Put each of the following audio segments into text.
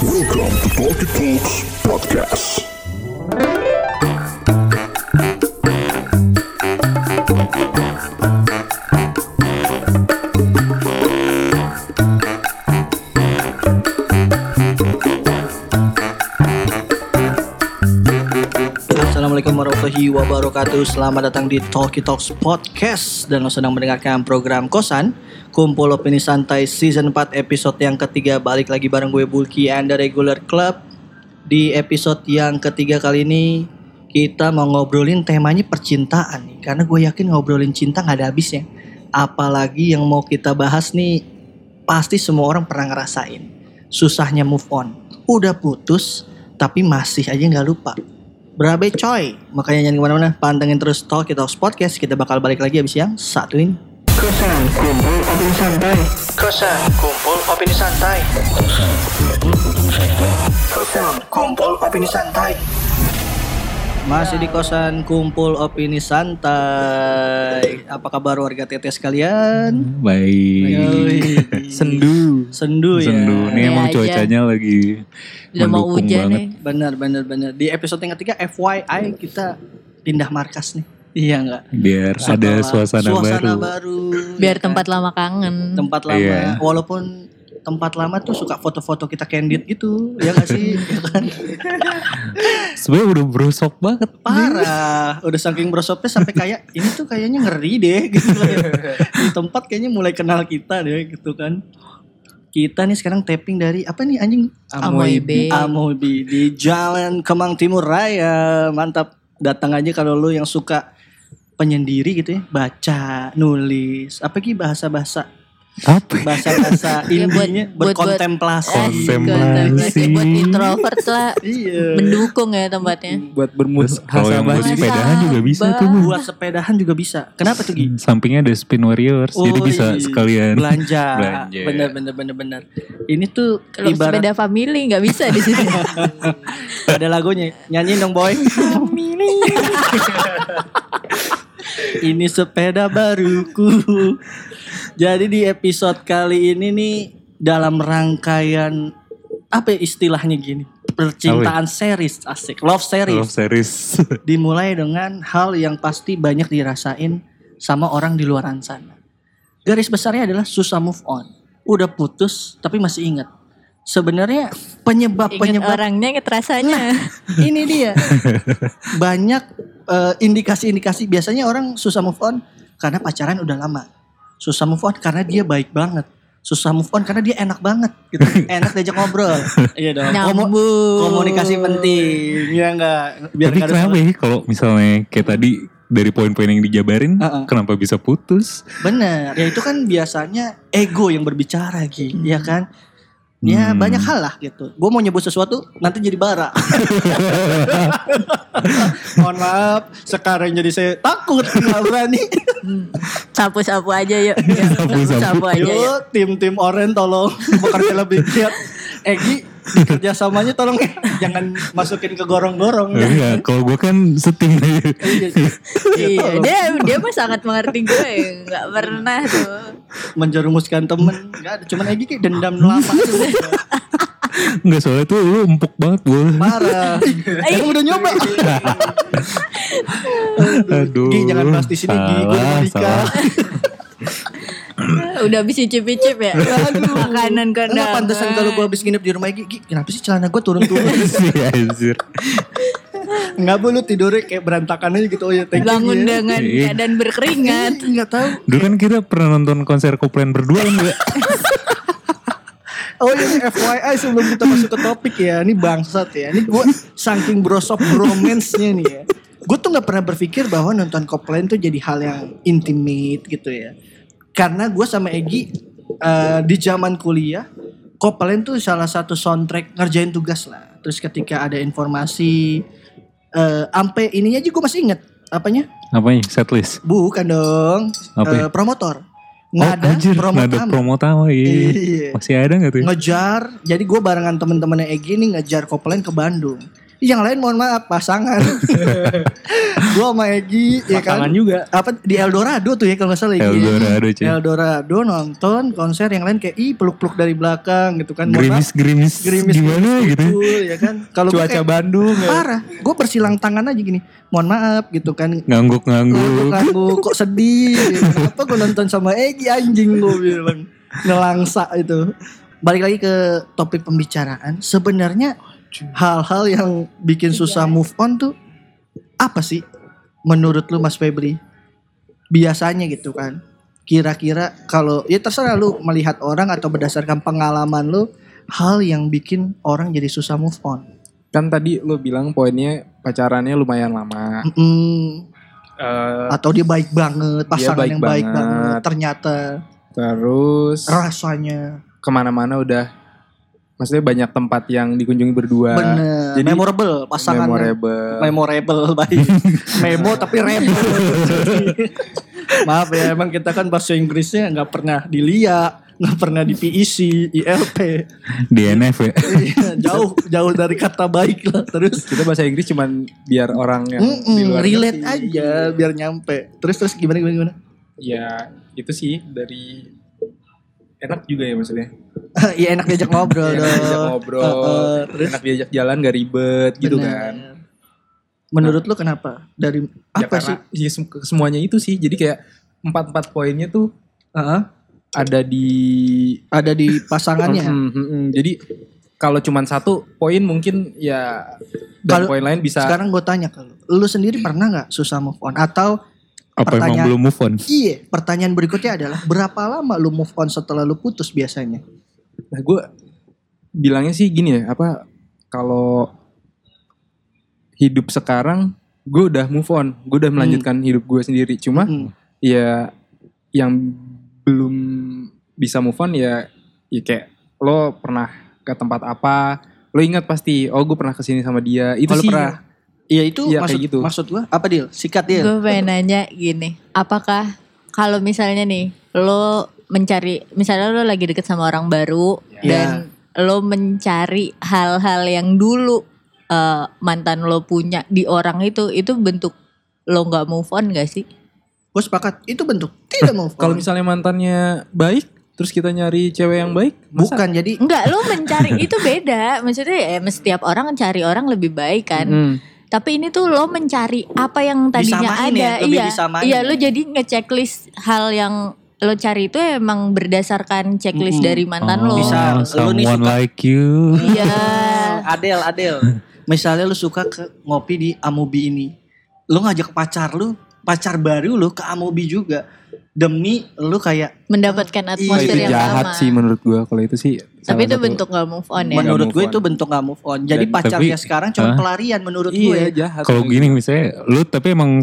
Welcome to Talkie Talks Podcast. Assalamualaikum warahmatullahi wabarakatuh. Selamat datang di Talkie Talks Podcast. Dan lo sedang mendengarkan program Kosan Kumpul Opini Santai Season 4 episode yang ketiga. Balik lagi bareng gue Bulky and the Regular Club. Di episode yang ketiga kali ini Kita mau ngobrolin temanya percintaan nih. Karena gue yakin ngobrolin cinta gak ada habisnya. Apalagi yang mau kita bahas nih Pasti semua orang pernah ngerasain. Susahnya move on. Udah putus Tapi masih aja gak lupa. Berabe coy. Makanya jangan ke mana-mana Pantengin terus Talk Talks Podcast. Kita bakal balik lagi abis yang satu ini Kosan Kumpul Opini Santai Kosan Kumpul Opini Santai Kosan Kumpul Opini Santai masih di kosan kumpul opini santai. Apa kabar warga TT sekalian? Baik. Sendu. Sendu ya. Sendu. Ini Ya emang aja. cuacanya lagi Udah mau mendukung hujan banget. nih. Benar benar benar. Di episode yang ketiga FYI kita pindah markas nih. Iya enggak? Biar ada Setelah suasana, suasana baru. baru. Biar ya kan? tempat lama kangen. tempat lama Iya. walaupun tempat lama tuh suka foto-foto kita candid gitu ya gak sih ya kan Sebenarnya udah brosok banget. parah udah saking brosopnya sampai kayak ini tuh kayaknya ngeri deh gitu di tempat kayaknya mulai kenal kita deh gitu kan kita nih sekarang tapping dari apa nih anjing Amoibe. Amoibe di Jalan Kemang Timur Raya mantap datang aja kalau lu yang suka penyendiri gitu ya baca nulis apa sih bahasa-bahasa Apa? bahasa-bahasa Ya, buat- indinya buat- buat- berkontemplasi. Kontemplasi. Buat introvert lah. Iya. Mendukung ya tempatnya. buat bermus kalau yang buat sepedahan juga bisa tuh. Bu. Buat sepedahan juga bisa. Kenapa tuh Gi? Sampingnya ada Spin Warriors. jadi Oh, bisa iya. sekalian. belanja. Belanja. Bener bener bener bener. Ini tuh Kalau ibarat sepeda family nggak bisa di sini. ada lagunya. Nyanyiin dong boy. Ini sepeda baruku. Jadi di episode kali ini nih dalam rangkaian apa ya istilahnya gini? Percintaan series asik, love series. Love series. dimulai dengan hal yang pasti banyak dirasain sama orang di luar sana. Garis besarnya adalah susah move on. Udah putus tapi masih ingat. Sebenarnya penyebab Ingat penyebab orangnya inget rasanya. ini dia. Banyak eh, indikasi-indikasi biasanya orang susah move on karena pacaran udah lama. Susah move on karena dia baik banget. Susah move on karena dia enak banget gitu. Enak diajak ngobrol. iya dong. Komu- komunikasi penting. Ya enggak? Biar Tapi kenapa ya kalau misalnya kayak tadi dari poin-poin yang dijabarin, Uh-uh. kenapa bisa putus? Bener, ya itu kan biasanya ego yang berbicara Ki, ya kan? Ya Hmm. banyak hal lah gitu. Gue mau nyebut sesuatu nanti jadi bara. Mohon maaf, sekarang jadi saya takut nggak berani. Sapu-sapu aja yuk. Sapu-sapu. Sapu aja yuk. Yuk tim-tim oren tolong bekerja lebih giat. Egi kerjasamanya tolong eh, jangan masukin ke gorong-gorong. ya. Iya, kalau gue kan setim Iya, iya, Iya, tolong. dia dia mah sangat mengerti gue. Nggak pernah tuh. menjerumuskan temen Gak ada, cuman Egi kayak dendam lama aja. Enggak soalnya tuh lu empuk banget gue. Parah. Emang udah nyoba. Aduh. Gi, jangan bahas di sini, Gi. Gue udah nikah. Udah habis icip-icip ya. Makanan kondangan. Enggak pantesan kalau gue habis nginep di rumah Gi, Gi, kenapa sih celana gue turun-turun? Iya, anjir. Enggak bu, lu tidurnya kayak berantakan aja gitu. Oh ya, thank you, Bangun ya. dengan Iya. keadaan berkeringat. Enggak tahu. Dulu kan kita pernah nonton konser Koplen berdua kan enggak? Oh ini FYI sebelum kita masuk ke topik ya. Ini bangsat ya. Ini gue saking brosop bromance-nya nih ya. Gue tuh nggak pernah berpikir bahwa nonton Copeland tuh jadi hal yang intimate gitu ya. Karena gue sama Egi eh, di zaman kuliah, Copeland tuh salah satu soundtrack ngerjain tugas lah. Terus ketika ada informasi, eh ampe ininya aja gue masih inget apanya? Apanya? Setlist. Bukan dong, Apa? Eh, promotor. Oh, Nada anjir, promo utama. promo utama iya. Iya. Masih ada gak tuh? ngejar jadi gue barengan temen-temennya Egi nih ngejar Copeland ke Bandung Yang lain mohon maaf pasangan. gue sama Egi ya kan. Pasangan juga. Apa di Eldorado tuh ya kalau nggak salah Egi. ya. Eldorado cuy. Eldorado nonton konser yang lain kayak ih peluk-peluk dari belakang gitu kan. Gerimis gerimis, gerimis gimana gitu. betul, ya kan. Kalau gua Cuaca kayak Bandung ya. parah. Gue bersilang tangan aja gini. Mohon maaf gitu kan. Ngangguk-ngangguk. Aku kok sedih gitu. Kenapa gue nonton sama Egi anjing gue bilang Ngelangsa itu Balik lagi ke topik pembicaraan Sebenarnya hal-hal yang bikin susah move on tuh Apa sih? Menurut lu Mas Febri? Biasanya gitu kan. Kira-kira kalau ya terserah lu melihat orang atau berdasarkan pengalaman lu Hal yang bikin orang jadi susah move on. Kan tadi lo bilang poinnya pacarannya lumayan lama. Mm, Eh, Atau dia baik banget Pasangan baik yang baik banget. banget Ternyata terus rasanya. ke mana-mana udah maksudnya banyak tempat yang dikunjungi berdua. bener Jadi memorable pasangan memorable. memorable baik memo tapi rebel maaf ya emang kita kan bahasa Inggrisnya nggak pernah dilia nggak pernah di PEC ILP DNF ya. Iya, jauh jauh dari kata baik lah terus Kita bahasa Inggris cuman biar orang yang di Mm-mm, luar relate ngerti. aja biar nyampe terus terus gimana gimana gimana Ya itu sih dari enak juga ya maksudnya. Iya enak diajak ngobrol Enak dong diajak ngobrol, Heeh, terus enak diajak jalan gak ribet gitu bener. kan. menurut lu kenapa dari Ya apa sih ya sem- semuanya itu sih. Jadi kayak empat-empat poinnya tuh Heeh, ada di ada di pasangannya Mm, mm, mm. Jadi kalau cuman satu poin mungkin ya dan Kalau- poin lain bisa Sekarang gue tanya ke lu, lu sendiri pernah nggak susah move on? Atau Apa emang Pertanyaan- belum move on? iya, pertanyaan berikutnya adalah berapa lama lu move on setelah lu putus biasanya? Nah gue bilangnya sih gini ya apa kalau hidup sekarang gue udah move on, gue udah melanjutkan hidup gue sendiri. Cuma Hmm. ya yang belum bisa move on ya, ya kayak lo pernah ke tempat apa, lo ingat pasti, oh gue pernah ke sini sama dia. Itu Kalau sih pernah. Iya itu Iya, maksud gitu. maksud gua apa deal? Sikat deal. Gue pengen nanya gini, apakah kalau misalnya nih lo mencari, misalnya lo lagi deket sama orang baru Ya. dan lo mencari hal-hal yang dulu eh, mantan lo punya di orang itu, itu bentuk lo nggak move on gak sih? Gue sepakat. Itu bentuk tidak move on. Kalau misalnya mantannya baik, terus kita nyari cewek yang baik, masa bukan jadi Enggak, lo mencari itu beda. Maksudnya ya setiap orang cari orang lebih baik kan. Mm. Tapi ini tuh lo mencari apa yang tadinya Disamain ada. ya, lebih iya. disamain Iya, ya. lo jadi ngechecklist hal yang lo cari itu emang berdasarkan checklist Mm-mm. dari mantan Oh, lo. Bisa, lu nih suka- like you. Iya. Adel, Adel. Misalnya lu suka ke ngopi di Amobi ini. Lu ngajak pacar lu, pacar baru lu ke Amobi juga. Demi lu kayak Mendapatkan Wah, atmosfer itu yang jahat sama. sih menurut gua kalau itu sih. Tapi itu satu- bentuk gak move on ya. menurut gue itu bentuk gak move on. Jadi Dan- pacarnya tapi- sekarang cuma Hah? pelarian menurut Iya gue. jahat. Kalau gini misalnya lu tapi emang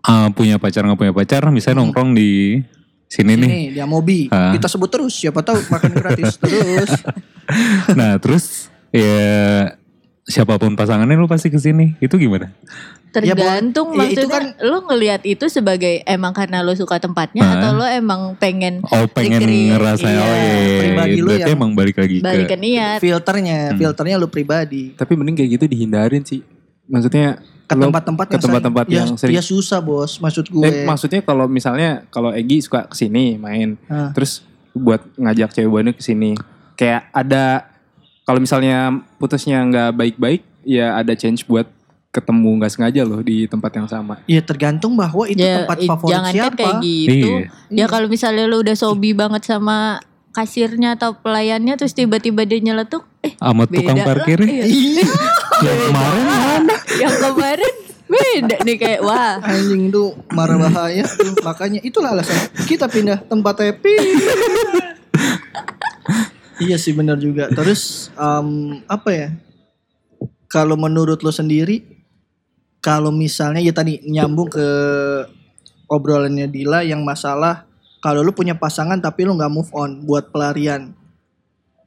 uh, punya pacar nggak punya pacar misalnya nongkrong di sini nih. Ini di Amobi. Ah. Kita sebut terus siapa tahu makan gratis terus. Nah, terus ya siapa pun pasangannya lu pasti ke sini. Itu gimana? Tergantung Ya, itu maksudnya kan- lo ngelihat itu sebagai emang karena lo suka tempatnya Hah? atau lo emang pengen Oh, pengen Dikeri- ngerasain iya, oh iya, iya, iya. pribadi lu Berarti yang emang balik lagi balik ke ke niat. filternya, Hmm. filternya lu pribadi. Tapi mending kayak gitu dihindarin sih. Maksudnya Ke tempat-tempat ke yang tempat-tempat sering- yang ya, sering. ya susah bos, maksud gue. Eh, maksudnya kalau misalnya kalau Egi suka ke sini main, Ah. terus buat ngajak cewek baru ke sini, kayak ada kalau misalnya putusnya nggak baik-baik, ya ada change buat ketemu nggak sengaja loh di tempat yang sama. Ya tergantung bahwa itu Ya, tempat favorit jangan kan siapa. kayak gitu. Iya. Ya kalau misalnya lo udah sobi banget sama kasirnya atau pelayannya terus tiba-tiba dia nyeletuk, eh sama tukang parkirnya. Iya. Yang kemarin mana? yang kemarin beda nih kayak wah Anjing itu marah bahaya tuh. Makanya itulah alasan kita pindah tempat happy. iya sih benar juga. Terus em, apa ya? Kalau menurut lo sendiri, kalau misalnya ya tadi nyambung ke obrolannya Dila yang masalah kalau lu punya pasangan tapi lu nggak move on buat pelarian.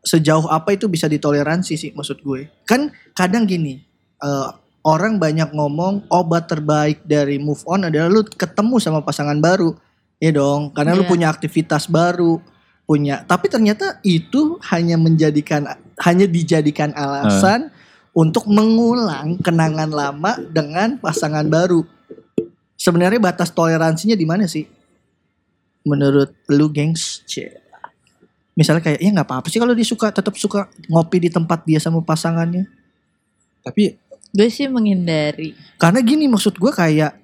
Sejauh apa itu bisa ditoleransi sih maksud gue? Kan kadang gini, eh, orang banyak ngomong obat terbaik dari move on adalah lu ketemu sama pasangan baru. Ya dong, karena lu Iya. punya aktivitas baru, punya. Tapi ternyata itu hanya menjadikan hanya dijadikan alasan untuk mengulang kenangan lama dengan pasangan baru. Sebenarnya batas toleransinya di mana sih? Menurut lu gengs? Misalnya kayak ya nggak apa-apa sih kalau dia suka tetap suka ngopi di tempat dia sama pasangannya. Tapi Gue sih menghindari. karena gini maksud gue kayak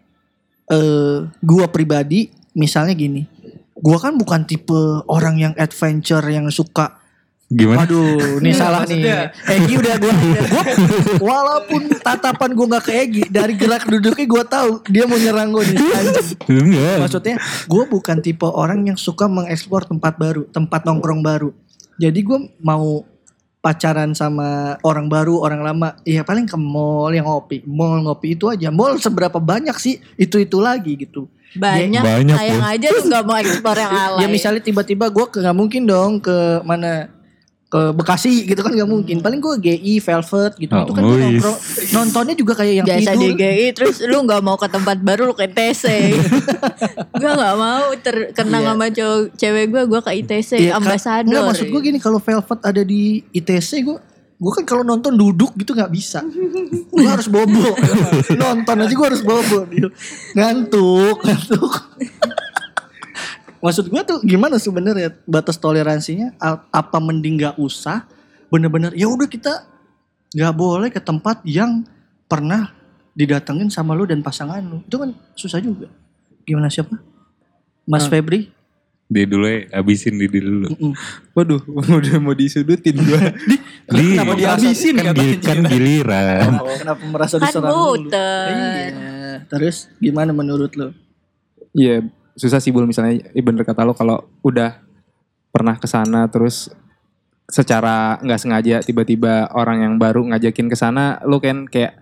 eh gua pribadi misalnya gini. Gua kan bukan tipe orang yang adventure yang suka Gimana? Waduh, ini Iya, salah nih. Egi udah gue, walaupun tatapan gue nggak ke Egi, dari gerak duduknya gue tahu dia mau nyerang gue nih. Enggak. Maksudnya, gue bukan tipe orang yang suka mengeksplor tempat baru, tempat nongkrong baru. Jadi gue mau pacaran sama orang baru, orang lama, ya paling ke mall yang ngopi, mall ngopi itu aja. Mall seberapa banyak sih? Itu itu lagi gitu. Banyak, Banyak, sayang Bos. aja lu gak mau eksplor yang alay. Ya misalnya tiba-tiba gue nggak mungkin dong ke mana ke Bekasi gitu kan nggak mungkin. Paling gue GI, Velvet gitu. Oh, itu kan gue nongkrong. Nontonnya juga kayak yang Biasa tidur. di GI terus lu gak mau ke tempat baru lu ke ITC Gue gak mau terkenang Iya. sama cowok cewek gue Gue ke ITC Iya, kan- ambasador Nggak maksud gue gini kalau Velvet ada di ITC gue gue kan kalau nonton duduk gitu nggak bisa gue harus bobo nonton aja gue harus bobo ngantuk ngantuk maksud gue tuh gimana sebenarnya batas toleransinya apa mending nggak usah bener-bener ya udah kita nggak boleh ke tempat yang pernah didatengin sama lu dan pasangan lu itu kan susah juga gimana siapa Mas Nah. Febri Dia dulu ya, habisin di dulu. Mm-mm. Waduh, udah mau disudutin gue. Di, Kenapa dihabisin kan, gil- kan giliran. Oh, kenapa merasa Kan diserang dulu? muter. Iya. Terus gimana menurut lo? Iya, susah sih bul misalnya eh, bener kata lo kalau udah pernah ke sana terus secara nggak sengaja tiba-tiba orang yang baru ngajakin ke sana lo kan kayak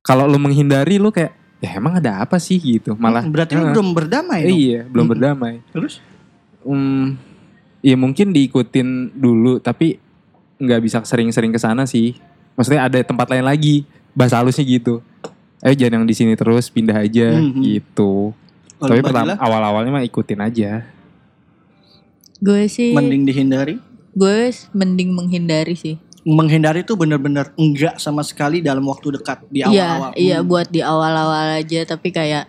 kalau lo menghindari lo kayak ya emang ada apa sih gitu malah berarti lo Heeh. belum berdamai dong? iya belum Mm-mm. berdamai Terus? Hmm, ya mungkin diikutin dulu tapi nggak bisa sering-sering ke sana sih. Maksudnya ada tempat lain lagi. Bahasa halusnya gitu. Ayo jangan yang di sini terus pindah aja Mhm. gitu. Kalau tapi pertama awal-awalnya mah ikutin aja. Gue sih mending dihindari. Gue mending menghindari sih Menghindari itu benar-benar enggak sama sekali dalam waktu dekat di awal-awal. Iya iya Hmm. buat di awal-awal aja Tapi kayak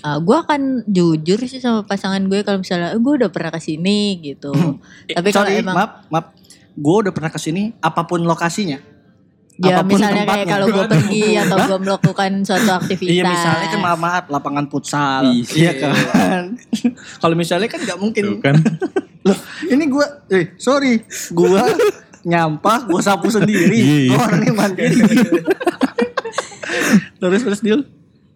uh, Gue akan jujur sih sama pasangan gue Kalau misalnya eh, gue udah pernah ke sini gitu Eh, Tapi kalau sorry, emang maaf, maaf. Gue udah pernah ke sini, apa pun lokasinya. Ya apa pun misalnya kayak tempatnya. kalau gue pergi Atau gue melakukan suatu aktivitas Iya misalnya kan maaf, maaf lapangan futsal, Iya. iya kan. kalau misalnya kan nggak mungkin. Tuh kan. Loh, ini gua eh sorry, gua nyampah, gua sapu sendiri. Iya, iya. Gua orangnya mandiri. terus terus Dil.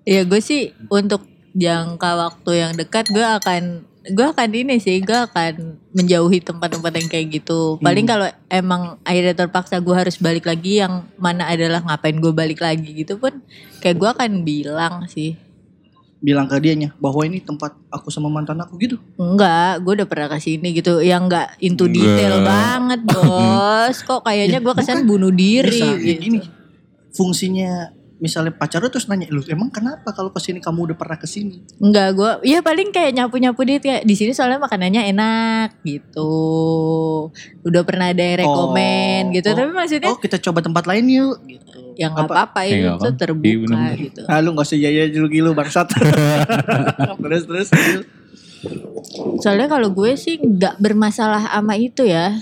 Ya gue sih untuk jangka waktu yang dekat gue akan gue akan ini sih gue akan menjauhi tempat-tempat yang kayak gitu paling Hmm. kalau emang akhirnya terpaksa gue harus balik lagi yang mana adalah ngapain gue balik lagi gitu pun kayak gue akan bilang sih Bilang ke dianya bahwa ini tempat aku sama mantan aku gitu. enggak gue udah pernah ke sini gitu yang enggak into Enggak. detail banget bos kok kayaknya gue kesan bunuh diri Bisa, gitu. gini. Fungsinya misalnya pacar lu terus nanya lu emang kenapa kalau ke sini kamu udah pernah ke sini Enggak, gue ya paling kayak nyapu-nyapu dia kayak di sini soalnya makanannya enak gitu. Udah pernah ada yang rekomen Oh, gitu, oh, tapi maksudnya oh kita coba tempat lain yuk gitu yang nggak apa- apa-apa Ya, itu nggak apa-apa. terbuka Iya, bener-bener. gitu. ah lu gak usah yaya gilu-gilu bangsat terus terus Dil. Soalnya kalau gue sih nggak bermasalah sama itu ya.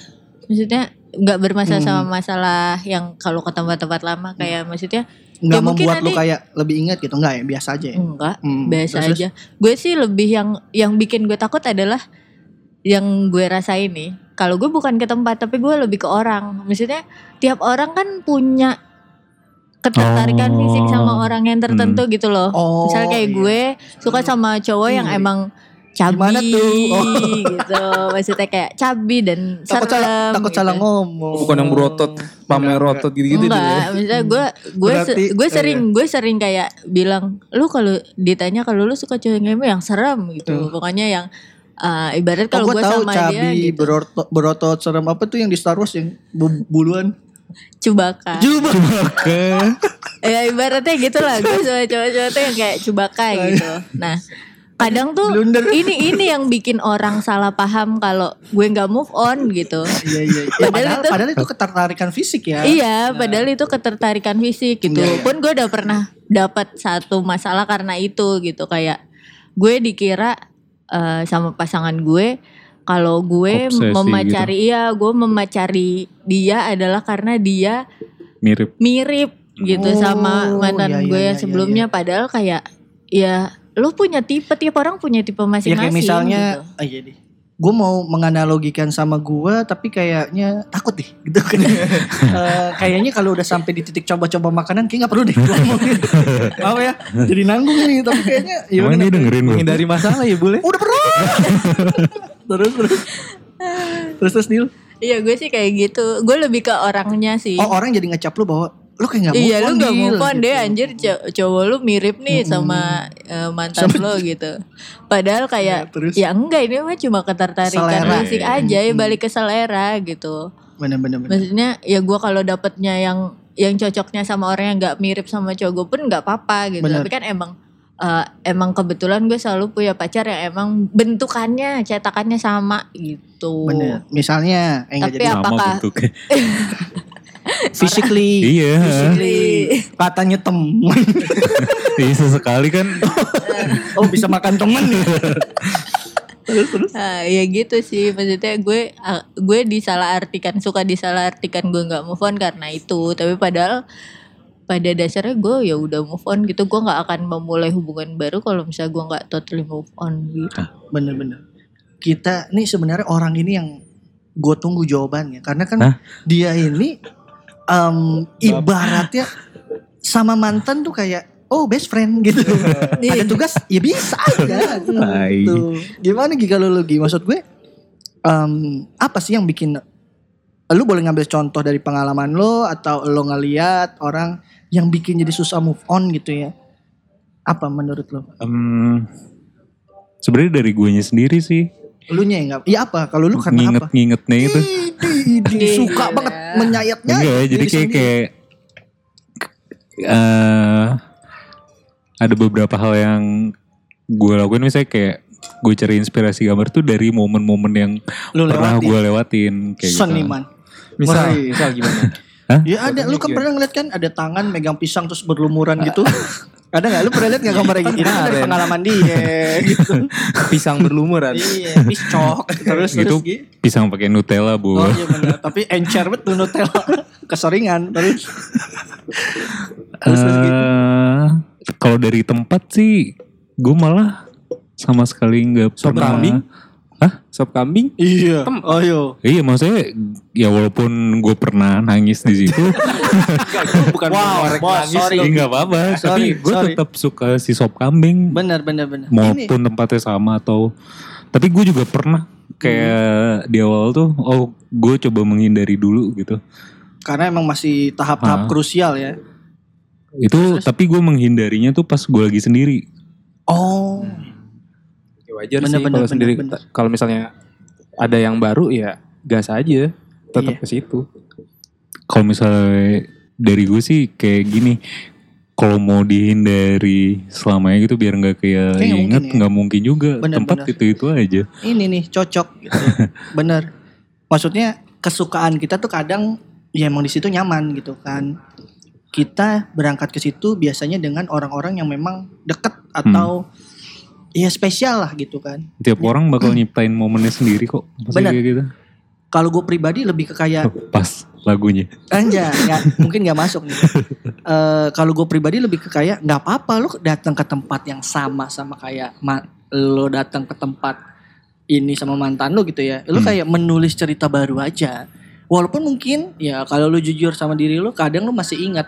Maksudnya nggak bermasalah Hmm. sama masalah yang kalau ke tempat-tempat lama kayak maksudnya nggak Ya, membuat lu nanti- kayak lebih ingat gitu nggak ya biasa aja ya enggak Hmm, biasa terus, aja. Gue sih lebih yang yang bikin gue takut adalah yang gue rasain nih. Kalau gue bukan ke tempat tapi gue lebih ke orang. Maksudnya tiap orang kan punya ketertarikan Oh. fisik sama orang yang tertentu gitu loh. Oh, Misalnya kayak iya. gue suka sama cowok yang Iya. emang cabi Gimana tuh? Oh. gitu. Maksudnya kayak cabi dan takut salah takut gitu. salah ngomong Bukan yang berotot, pamer Enggak, otot gitu-gitu. Enggak, misalnya gue gue se- Berarti, gue eh, sering gue sering kayak bilang lu kalau ditanya kalau lu suka cowok yang yang serem gitu. Pokoknya yang uh, ibarat Oh, kalau gue gue tahu sama cabi dia gitu. berotot, berotot serem apa tuh yang di Star Wars yang bu- buluan Cubaka. Juba ya ibaratnya gitu lah gue sama cowok-cowok tuh yang kayak Cubaka gitu. Nah, kadang tuh Blunder. ini ini yang bikin orang salah paham kalau gue nggak move on gitu. Iya iya. Ya, Padahal padahal, itu- padahal itu ketertarikan fisik ya. Iya, padahal itu ketertarikan fisik gitu. Iya, iya. Pun gue udah pernah dapat satu masalah karena itu gitu kayak gue dikira eh, sama pasangan gue kalau gue Obsesi memacari iya, gue memacari dia adalah karena dia Mirip. mirip gitu Oh, sama mantan iya, iya, gue iya, yang sebelumnya padahal kayak ya lo punya tipe tiap orang punya tipe Ya masing-masing kayak misalnya, gitu. ah, iya deh. Gue mau menganalogikan sama gue, tapi kayaknya takut deh, gitu kan. Eh, kayaknya kalau udah sampai di titik coba-coba makanan, kayak nggak perlu deh. Apa ya? Jadi nanggung nih, tapi kayaknya. Ya dia dengerin gue? Menghindari masalah ya boleh. Udah pernah. terus terus. Terus terus. Iya gue sih kayak gitu. Gue lebih ke orangnya sih. Oh orang jadi ngecap lu bahwa lu kayak nggak move iya on, lu gak move on gitu. deh anjir cow- cowok lu mirip nih sama eh, mantan lo gitu. Padahal Ya, kayak terus? ya enggak ini mah cuma ketertarikan Selera. fisik aja ya balik ke selera gitu. Bener bener bener. Maksudnya ya gua kalau dapetnya yang yang cocoknya sama orang yang nggak mirip sama cowok gue pun nggak apa-apa gitu. Bener. Tapi kan emang eh, emang kebetulan gue selalu punya pacar yang emang bentukannya cetakannya sama gitu. Bener. Misalnya, eh Tapi jadi Sama apakah. physically. Iya. Physically. Katanya temen. Iya sesekali kan. oh bisa makan temen nih. terus terus. Ah, ya gitu sih maksudnya gue ah, gue disalahartikan suka disalahartikan gue nggak move on karena itu tapi padahal pada dasarnya gue ya udah move on gitu gue nggak akan memulai hubungan baru kalau misalnya gue nggak totally move on gitu Bener bener. Kita nih sebenarnya orang ini yang gue tunggu jawabannya karena kan Hah? dia ini em, ibaratnya sama mantan tuh kayak oh best friend gitu. Ada tugas ya bisa aja. Gitu. Gimana Gi kalau lu Gi? Maksud gue em, apa sih yang bikin lu boleh ngambil contoh dari pengalaman lo atau lo ngeliat orang yang bikin jadi susah move on gitu ya? Apa menurut lo? Em, Sebenarnya dari guanya sendiri sih. Lu nya yang nggak? Iya apa? Kalau lu karena apa? Nginget-ngingetnya itu. Idih, idih, suka banget menyayatnya. Enggak, jadi kayak kayak eh ada beberapa hal yang gue lakuin misalnya kayak gue cari inspirasi gambar tuh dari momen-momen yang lu pernah gue lewatin kayak gitu. Seniman. Misal, Ngeri. misal gimana? Ya ada, lu kan pernah ngeliat kan ada tangan megang pisang terus berlumuran gitu. ada gak? Lu pernah liat gak gambarnya gitu? Itu kan dari pengalaman dia gitu. Pisang berlumuran. iya, piscok. Terus Gitu terus pisang pakai Nutella bu. Oh iya benar, tapi encer tuh Nutella. Keseringan terus. terus, terus gitu. Eh, kalau dari tempat sih gue malah sama sekali nggak Sop pernah. kambing? Sop kambing? Iya. Oh iya. Iya maksudnya ya walaupun gue pernah nangis di situ, Bukan Wow, bos, nangis sorry. loh. ya nggak apa-apa. Tapi gue tetap suka si sop kambing, Benar benar benar. Ini maupun tempatnya sama atau. Tapi gue juga pernah kayak di awal tuh, oh gue coba menghindari dulu gitu. karena emang masih tahap-tahap Ah. krusial ya. Itu tapi gue menghindarinya tuh pas gue lagi sendiri. Oh. Ya wajar Bener, sih bener, kalau bener, sendiri. bener. Kalau misalnya ada yang baru ya gas aja. Iya. Tetap ke situ. Kalau misalnya dari gue sih kayak gini, kalau mau dihindari selamanya gitu biar nggak kayak Kayak nggak inget mungkin ya. nggak mungkin juga Bener, tempat bener. itu itu aja. Ini nih cocok gitu. bener. Maksudnya kesukaan kita tuh kadang ya emang di situ nyaman gitu kan. Kita berangkat ke situ biasanya dengan orang-orang yang memang deket atau ya spesial lah gitu kan. Tiap orang bakal nyiptain momennya sendiri kok. Kayak gitu. Kalau gue pribadi lebih ke kayak Pas lagunya. Anja, nggak mungkin nggak masuk nih. Eh, kalau gue pribadi lebih ke kayak nggak apa-apa lu datang ke tempat yang sama sama kayak ma- lo datang ke tempat ini sama mantan lo gitu ya. Lu Hmm. kayak menulis cerita baru aja. Walaupun mungkin ya kalau lu jujur sama diri lu kadang lu masih ingat.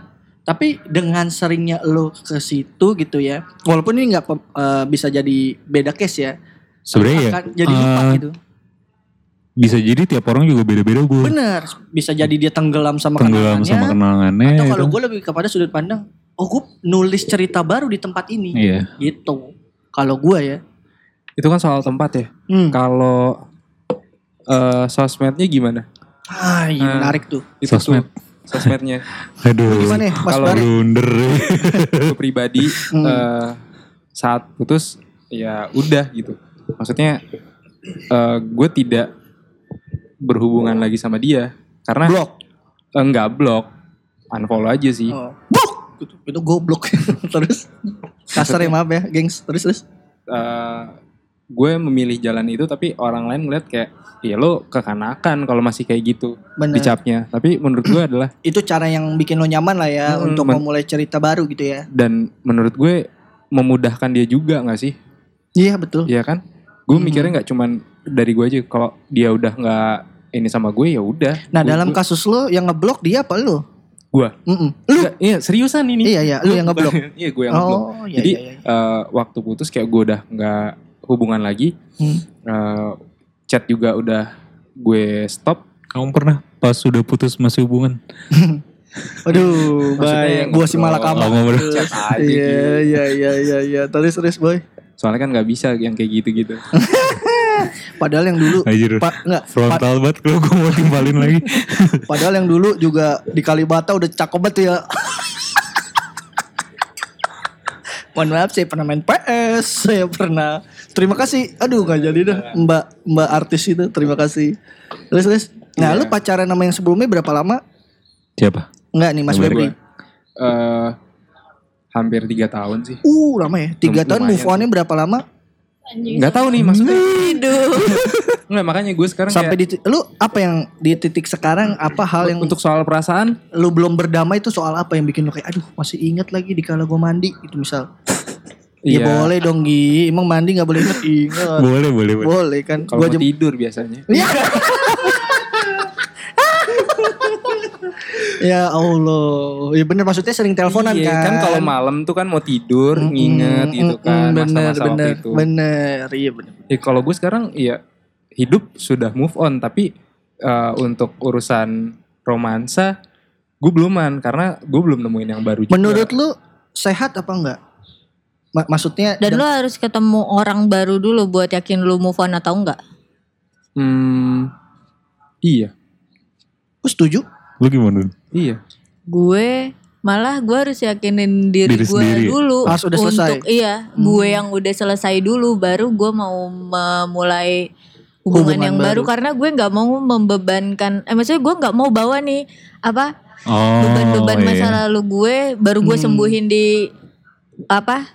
Tapi dengan seringnya lu ke situ gitu ya. Walaupun ini nggak eh, bisa jadi beda case ya. Sebenarnya ya akan jadi lupa eh, gitu. bisa jadi tiap orang juga beda-beda gue. Bener, bisa jadi dia tenggelam sama Tenggelam kenangannya. sama kenangannya. Atau kalau itu. gue lebih kepada sudut pandang, oh gue nulis cerita baru di tempat ini, Iya. gitu. Kalau gue ya, Itu kan soal tempat ya. hmm. Kalau eh, sosmednya gimana? ah, iya Nah. menarik tuh. Itu Sosmed. tuh sosmednya. Aduh. Gimana ya, Mas Kalau? Blunder. Gue pribadi Hmm. eh, saat putus ya udah gitu. Maksudnya eh, gue tidak berhubungan lagi sama dia karena Blok. Eh, enggak blok, unfollow aja sih. Oh. Blok. Gitu. Itu goblok. terus kasar ya maaf ya, gengs. Terus terus. Eh, gue memilih jalan itu tapi orang lain ngeliat kayak ya lo kekanakan kalau masih kayak gitu Bener. dicapnya. Tapi menurut gue adalah Itu cara yang bikin lo nyaman lah ya Hmm, untuk memulai cerita baru gitu ya. dan menurut gue memudahkan dia juga nggak sih? Iya betul. Iya kan? Gue Hmm. mikirnya nggak cuman dari gue aja. Kalau dia udah nggak ini sama gue ya udah. Nah Gua- dalam gua- kasus lo yang ngeblok dia apa lo? Gua. Mm-mm. Lu? Nggak, iya seriusan ini. Iya iya, lu yang ngeblok. iya gue yang ngeblok. Oh iya Jadi iya. iya. eh, waktu putus kayak gue udah nggak hubungan lagi. Hmm. Eh, chat juga udah gue stop. Kamu pernah pas sudah putus masih hubungan? Aduh, yang Gua si ngobrol. malakama. Oh, ngobrol. Terus. Chat aja Iya gitu. iya iya iya iya. Terus terus boy. Soalnya kan nggak bisa yang kayak gitu-gitu. Padahal yang dulu Anjir. pa, enggak, pa- Frontal banget kalau gue mau timbalin lagi. padahal yang dulu juga di Kalibata udah cakep banget ya. Mohon maaf saya pernah main PS, saya pernah. Terima kasih. Aduh nggak jadi dah. Mbak Mbak artis itu terima kasih. Terus terus. Nah, Iya. lu pacaran sama yang sebelumnya berapa lama? Siapa? Enggak nih Mas Febri. Eh, hampir tiga tahun sih. Uh, lama ya. Tiga Lum- tahun move on-nya berapa lama? Nggak tahu nih maksudnya. Hidup. Nggak makanya gue sekarang Sampai kayak, di lu apa yang di titik sekarang apa hal yang untuk soal perasaan lu belum berdamai itu soal apa yang bikin lu kayak aduh masih inget lagi di kala gue mandi gitu misal. Ya Iya. boleh dong Gi. Emang mandi gak boleh inget inget. Boleh, boleh, boleh. boleh kan. kalau Gua mau aja tidur biasanya. Ya Allah. Ya bener maksudnya sering teleponan Iya, kan. kan kalau malam tuh kan mau tidur Mm-mm, nginget gitu kan bener masa-masa waktu bener itu. bener iya bener. Ya, kalau gue sekarang ya hidup sudah move on tapi eh, untuk urusan romansa gue beluman karena gue belum nemuin yang baru juga. Menurut lu sehat apa enggak? Ma- maksudnya Dan lu harus ketemu orang baru dulu buat yakin lu move on atau enggak. Hmm, iya, Lu setuju? Lu gimana? iya. Gue malah gue harus yakinin diri, Diri gue sendiri. dulu Harus udah selesai. untuk iya gue yang udah selesai dulu baru gue mau memulai hubungan, Hubungan yang baru. baru. karena gue nggak mau membebankan eh maksudnya gue nggak mau bawa nih apa Oh, beban-beban masa iya. lalu gue baru gue Hmm. sembuhin di apa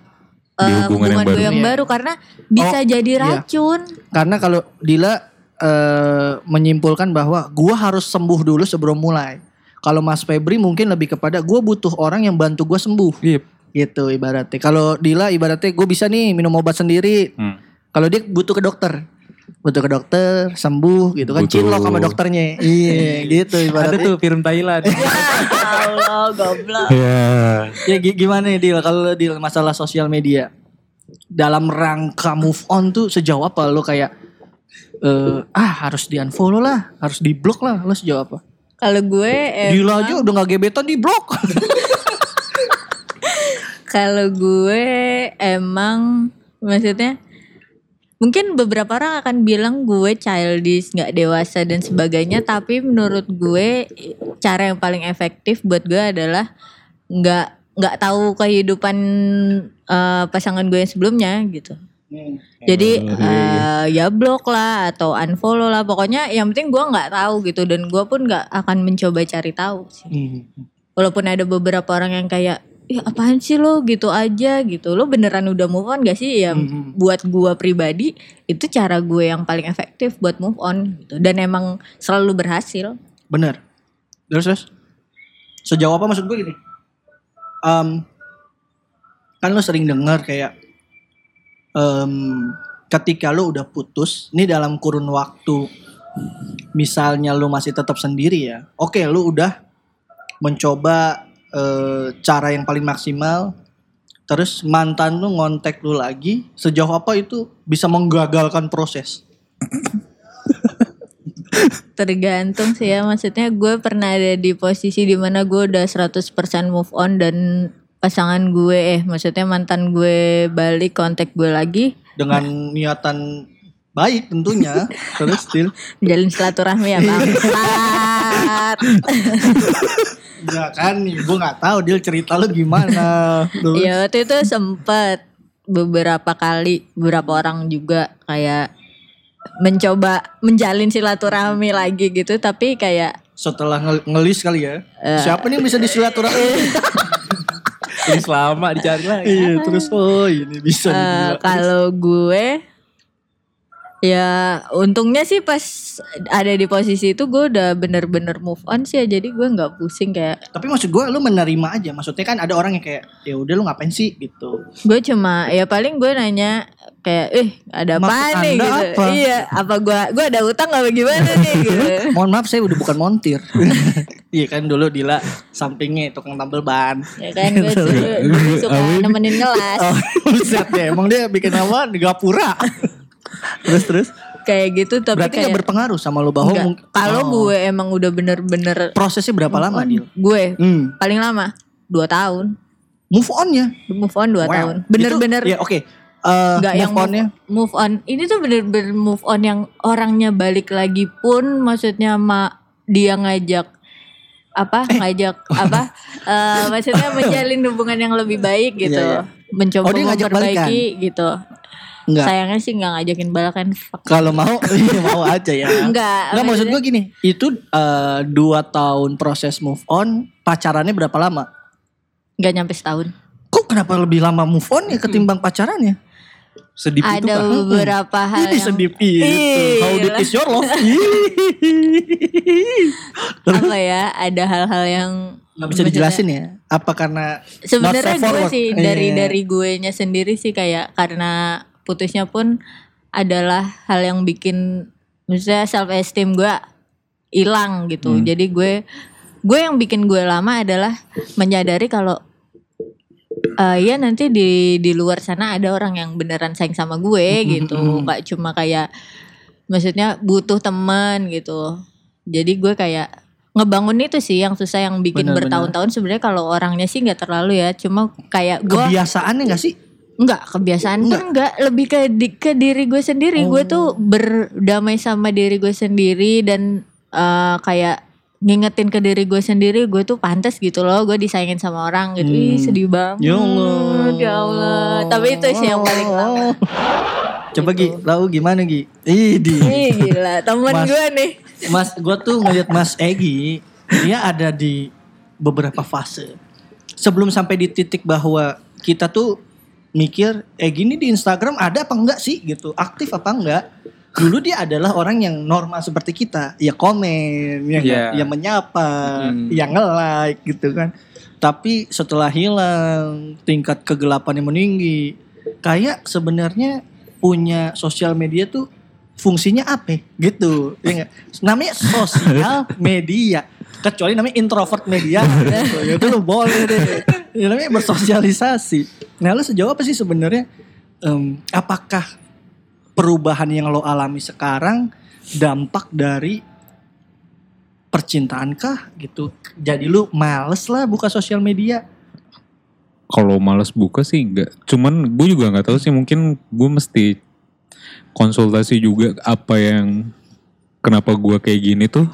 Di eh, hubungan yang gue baru. yang Iya. baru karena bisa Oh, jadi iya. racun Karena kalau Dila eh, menyimpulkan bahwa gua harus sembuh dulu sebelum mulai. Kalau Mas Febri mungkin lebih kepada gua butuh orang yang bantu gua sembuh Iya, gitu ibaratnya. Kalau Dila ibaratnya gue bisa nih minum obat sendiri. Hmm. Kalau dia butuh ke dokter. Butuh ke dokter, sembuh gitu kan. Butuh- Cinlok sama dokternya. Iya, gitu ada ibaratnya. tuh film Thailand. Allah goblok Ya. Ya gi- gimana nih Dil kalau Dil masalah sosial media? Dalam rangka move on tuh sejauh apa lo kayak eh ah harus di unfollow lah, harus di block lah, lo sejauh apa? kalau gue Dila emang aja udah gak gebetan di blok. Kalau gue emang maksudnya mungkin beberapa orang akan bilang gue childish, nggak dewasa dan sebagainya, tapi menurut gue cara yang paling efektif buat gue adalah nggak nggak tahu kehidupan eh, pasangan gue yang sebelumnya gitu. Jadi eh, ya blok lah atau unfollow lah, pokoknya yang penting gue nggak tahu gitu dan gue pun nggak akan mencoba cari tahu sih. Hmm. Walaupun ada beberapa orang yang kayak ya apaan sih lo gitu aja gitu. Lo beneran udah move on gak sih? Ya Mhm. buat gua pribadi itu cara gue yang paling efektif buat move on gitu. Dan emang selalu berhasil. Bener. Terus terus. Sejauh apa maksud gue gini? Em, kan lo sering dengar kayak em, ketika lo udah putus, ini dalam kurun waktu misalnya lo masih tetap sendiri ya. Oke, lo udah mencoba eh, cara yang paling maksimal. Terus mantan lu ngontek lu lagi, sejauh apa itu bisa menggagalkan proses? Tergantung sih ya maksudnya gue pernah ada di posisi di mana gue udah 100% move on dan pasangan gue eh maksudnya mantan gue balik kontak gue lagi Dengan niatan baik tentunya. Terus still menjalin silaturahmi ya bangsat. Ya kan, gue nggak tahu dia cerita lu gimana. Terus, Ya waktu itu sempet beberapa kali beberapa orang juga kayak mencoba menjalin silaturahmi lagi gitu tapi kayak Setelah ngel- ngelis kali ya. Eh. Siapa nih yang bisa disilaturahmi? Ini selama dicari lagi. Iya, terus oh ini bisa dibilang. kalau gue ya untungnya sih pas ada di posisi itu gue udah bener-bener move on sih ya jadi gue nggak pusing kayak Tapi maksud gue lu menerima aja. Maksudnya kan ada orang yang kayak ya udah lu ngapain sih gitu. gue cuma ya paling gue nanya kayak eh ada apa nih gitu apa? iya apa gue gue ada utang apa gimana nih gitu Mohon maaf saya udah bukan montir. Iya kan dulu Dila sampingnya tukang tambel ban. ya kan gue suka, gue suka nemenin ngelas Oh, ya. Emang dia bikin apa? Di gapura. Terus terus. kayak gitu tapi Berarti kayak gak berpengaruh sama lu bahwa kalau Oh. gue emang udah bener-bener prosesnya berapa lama Dil? gue Hmm. paling lama dua tahun Move on ya. move on dua Wow. tahun bener-bener Ya oke. Eh, nggak move yang on-nya. move, move on ini tuh bener-bener move on yang orangnya balik lagi pun maksudnya ma dia ngajak apa Eh. ngajak apa eh, maksudnya menjalin hubungan yang lebih baik gitu Iya, iya. mencoba Oh, dia memperbaiki gitu Enggak. sayangnya sih nggak ngajakin balakan fuck. Kalau mau, iya, mau aja ya. Enggak, Enggak maksud gue gini, itu eh, dua tahun proses move on, pacarannya berapa lama? nggak nyampe setahun Kok kenapa lebih lama move on ya ketimbang pacarannya? Sedip itu ada kah? beberapa hal Ini yang sedip itu. Ih, How deep is your love? apa ya ada hal-hal yang Gak bisa dijelasin ya? Apa karena Sebenarnya gue sih dari Iya. dari gue nya sendiri sih kayak karena putusnya pun adalah hal yang bikin misalnya self esteem gue hilang gitu. Hmm. Jadi gue gue yang bikin gue lama adalah menyadari kalau eh ya nanti di di luar sana ada orang yang beneran sayang sama gue Hmm, gitu. hmm, hmm. Gak cuma kayak maksudnya butuh teman gitu. Jadi gue kayak ngebangun itu sih yang susah yang bikin bertahun-tahun sebenarnya kalau orangnya sih nggak terlalu ya cuma kayak gue kebiasaannya gak sih? Nggak kebiasaan pun nggak lebih ke di- ke diri gue sendiri gue Oh. tuh berdamai sama diri gue sendiri dan eh, kayak ngingetin ke diri gue sendiri gue tuh pantas gitu loh gue disayangin sama orang gitu ih Hmm. sedih banget Ya Allah. ya Allah tapi itu sih yang paling lama Coba Gi, lau gimana Gi? Ih, di. Ih gila temen Mas- gue nih Mas, gue tuh ngeliat Mas Egi, dia ada di beberapa fase. Sebelum sampai di titik bahwa kita tuh mikir, Egi ini di Instagram ada apa enggak sih gitu, aktif apa enggak? Dulu dia adalah orang yang normal seperti kita, ya komen, ya, Iya. ya menyapa, Hmm. ya nge-like gitu kan. Tapi setelah hilang, tingkat kegelapan yang meninggi, kayak sebenarnya punya sosial media tuh fungsinya apa gitu ya namanya sosial media kecuali namanya introvert media gitu. ya itu lo boleh deh ya, namanya bersosialisasi nah lo sejauh apa sih sebenarnya em, apakah perubahan yang lo alami sekarang dampak dari percintaan kah gitu jadi lu males lah buka sosial media Kalau males buka sih enggak. Cuman gue juga nggak tahu sih mungkin gue mesti konsultasi juga apa yang kenapa gue kayak gini tuh.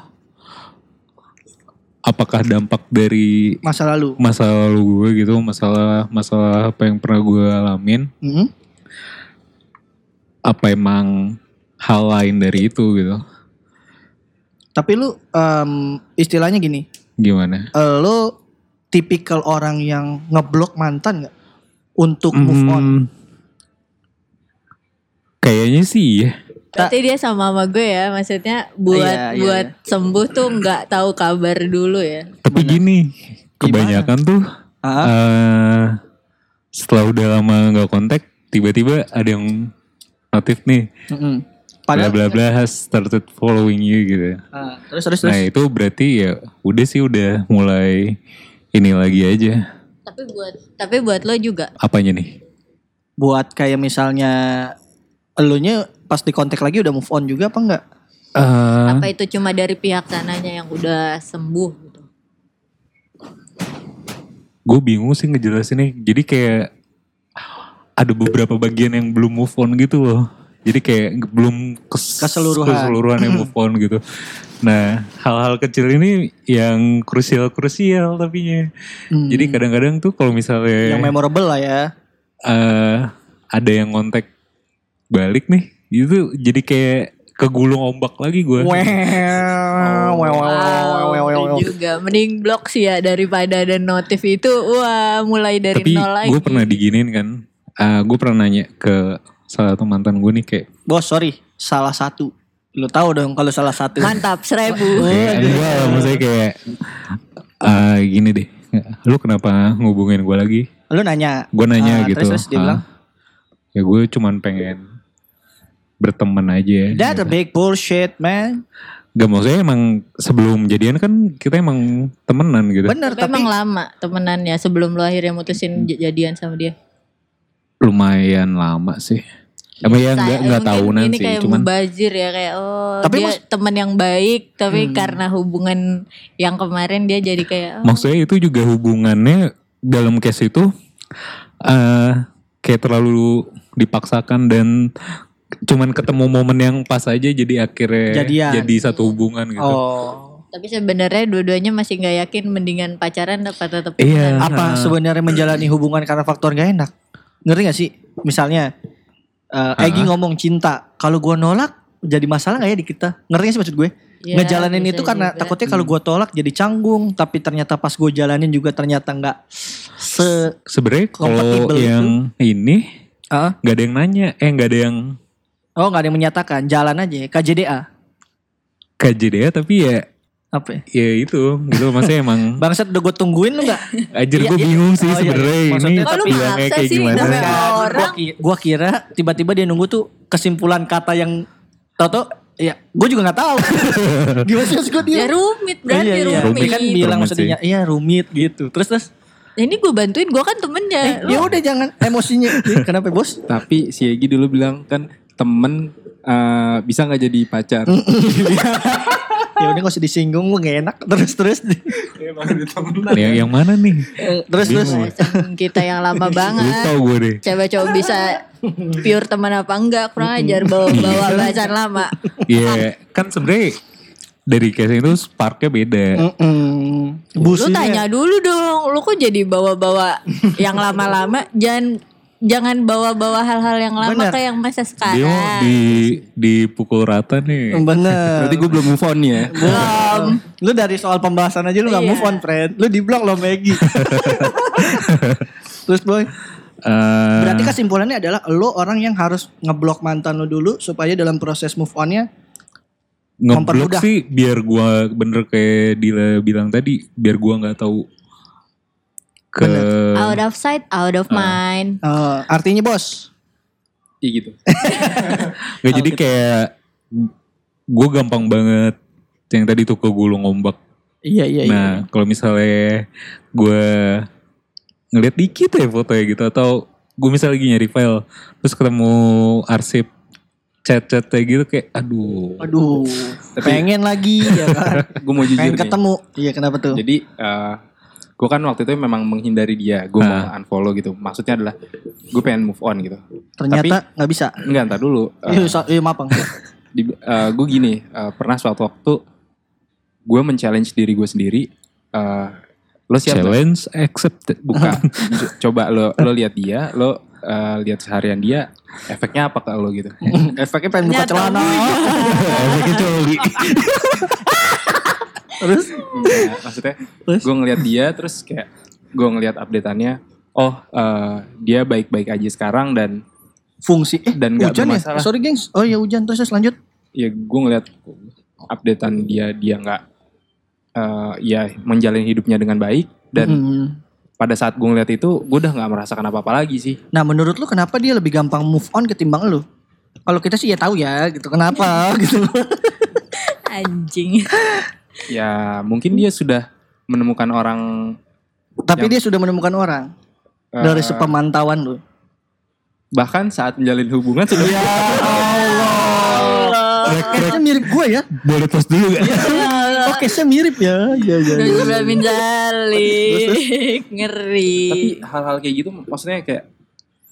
Apakah dampak dari masa lalu masa lalu gue gitu, masalah masalah apa yang pernah gue alamin, Hmm? apa emang hal lain dari itu gitu. tapi lu em, istilahnya gini Gimana? eh, lo tipikal orang yang ngeblok mantan nggak untuk move on? Hmm, Kayaknya sih ya. Berarti dia sama sama gue ya maksudnya buat Iya, iya, buat sembuh tuh nggak tahu kabar dulu ya Tapi gini, kebanyakan tuh Ah, eh setelah udah lama nggak kontak, tiba-tiba ada yang notif nih, mm-mm. bla Padahal bla bla has started following you gitu. Ah, terus terus terus. Nah itu berarti ya udah sih udah mulai ini lagi aja. tapi buat tapi buat lo juga Apanya nih? Buat kayak misalnya elunya pas di kontak lagi udah move on juga apa enggak? Eh, apa itu cuma dari pihak sananya yang udah sembuh gitu gue bingung sih ngejelasinnya. Jadi kayak ada beberapa bagian yang belum move on gitu loh. Jadi kayak belum kes- Keseluruhan. keseluruhan yang move on gitu. Nah hal-hal kecil ini yang krusial-krusial tapinya. Hmm. Jadi kadang-kadang tuh kalau misalnya yang memorable lah ya. eh ada yang kontak balik nih itu jadi kayak kegulung ombak lagi gue Wow, wow, wow, wow, wow, wow, wow. Juga mending blok sih ya daripada ada notif itu wah mulai dari tapi nol lagi. gue pernah diginin kan gue pernah nanya ke salah satu mantan gue nih kayak Bos, sorry, salah satu. Lu tahu dong kalau salah satu. Mantap seribu. kayak enggak maksudnya kayak eh, gini deh lu kenapa ngubungin gue lagi Lu nanya. gue nanya Ah, gitu Terus, terus dia Ah, bilang, ya gue cuman pengen berteman aja That a big bullshit, man. Gak maksudnya emang sebelum jadian kan kita emang temenan gitu. Bener, Tapi tapi emang lama temenannya sebelum lu akhirnya mutusin j- jadian sama dia. Lumayan lama sih. Emang ya nggak nggak mungkin tahunan ini sih, kayak cuman mubazir ya kayak oh Tapi dia mas- teman yang baik tapi Hmm. karena hubungan yang kemarin dia jadi kayak oh, maksudnya itu juga hubungannya dalam case itu eh kayak terlalu dipaksakan dan cuman ketemu momen yang pas aja jadi akhirnya Jadian. jadi satu hubungan gitu. oh. tapi sebenarnya dua-duanya masih nggak yakin mendingan pacaran apa tetap Iya. Apa sebenarnya menjalani hubungan karena faktor gak enak? Ngerti gak sih? Misalnya, eh Egi ngomong cinta, kalau gua nolak jadi masalah gak ya di kita? Ngerti gak sih maksud gue? Ya, Ngejalanin itu karena juga. takutnya kalau gua tolak jadi canggung, tapi ternyata pas gue jalanin juga ternyata nggak se Sebenarnya kalau yang ini Ah? nggak ada yang nanya, eh nggak ada yang Oh nggak ada yang menyatakan, jalan aja KJDA. KJDA tapi ya Apa ya? ya itu gitu maksudnya emang Bangsat udah gue tungguin lu gak? Anjir Iya, gue iya. bingung sih Oh, iya, iya. sebenarnya ini Maksudnya Oh, lu bilangnya kayak sih, gimana. orang. gua kira tiba-tiba dia nunggu tuh kesimpulan kata yang tau ya gue juga nggak tahu. Gimana sih gua dia? ya rumit berarti iya, iya. rumit, Rumit kan bilang Rumit maksudnya iya rumit gitu. Terus terus Nah, ini gue bantuin gue kan temennya ya udah jangan emosinya. Kenapa bos? Tapi si Egi dulu bilang kan temen eh, bisa nggak jadi pacar. ya udah gak usah disinggung gue gak enak. Terus terus yang yang mana nih? Eh, terus terus. Kita yang lama Lu banget tau gue deh. coba coba bisa pure teman apa enggak kurang ajar bawa bawa bahasan lama Ya kan sebenarnya dari case itu sparknya beda. Mm-mm. lu Businya- tanya dulu dong lu kok jadi bawa-bawa yang lama-lama jangan jangan bawa-bawa hal-hal yang lama Bener. ke yang masa Dia sekarang di dipukul rata nih. Bener. Berarti gue belum move on ya. Belum. Lu dari soal pembahasan aja lu gak Iya. move on, friend. Lu di blok lo Maggie. Terus boy, Eh, berarti kesimpulannya adalah lo orang yang harus ngeblok mantan lo dulu supaya dalam proses move onnya ngeblok sih biar gua bener kayak Dila bilang tadi, biar gua nggak tahu ke out of sight out of mind eh, artinya bos. Iya gitu. nggak jadi kayak gue gampang banget yang tadi tuh ke gulung ombak. Iya iya Nah, kalau misalnya gue ngeliat dikit ya fotonya gitu atau gue misalnya lagi nyari file terus ketemu arsip chat-chat kayak gitu kayak aduh Aduh, pengen lagi ya kan. Gue mau jujur pengen nih. ketemu. Iya kenapa tuh? Jadi eh gue kan waktu itu memang menghindari dia. Gue mau unfollow gitu. Maksudnya adalah gue pengen move on gitu. Ternyata nggak bisa. Enggak, entar dulu. Eh, Iya, so- iya maaf bang. gue gini, eh, pernah suatu waktu gue men-challenge diri gue sendiri. eh, lo siap challenge accepted Bukan. Co- Coba lo lo lihat dia, lo eh, lihat seharian dia, efeknya apa ke lo gitu. Efeknya pengen buka celana. efeknya coli Terus? Nah, maksudnya Terus? gue ngelihat dia terus kayak gue ngelihat updateannya oh eh, dia baik-baik aja sekarang dan Fungsi. Eh, Dan nggak hujan ya? bermasalah. Sorry gengs. Oh ya hujan. Terus terus lanjut. ya gue ngelihat updatean dia dia nggak eh, ya menjalani hidupnya dengan baik dan Hmm. pada saat gue ngeliat itu gue udah nggak merasakan apa-apa lagi sih Nah menurut lu kenapa dia lebih gampang move on ketimbang lu? Kalau kita sih ya tahu ya gitu. Kenapa gitu. anjing ya mungkin dia sudah menemukan orang Tapi Yang- dia sudah menemukan orang. eh, Dari sepemantauan lu. bahkan saat menjalin hubungan sudah Ya Allah. Kayaknya mirip gue ya. boleh post dulu gak? Oke, saya mirip ya. Iya, iya. Terus iya. udah minjalik ngeri tapi hal-hal kayak gitu maksudnya kayak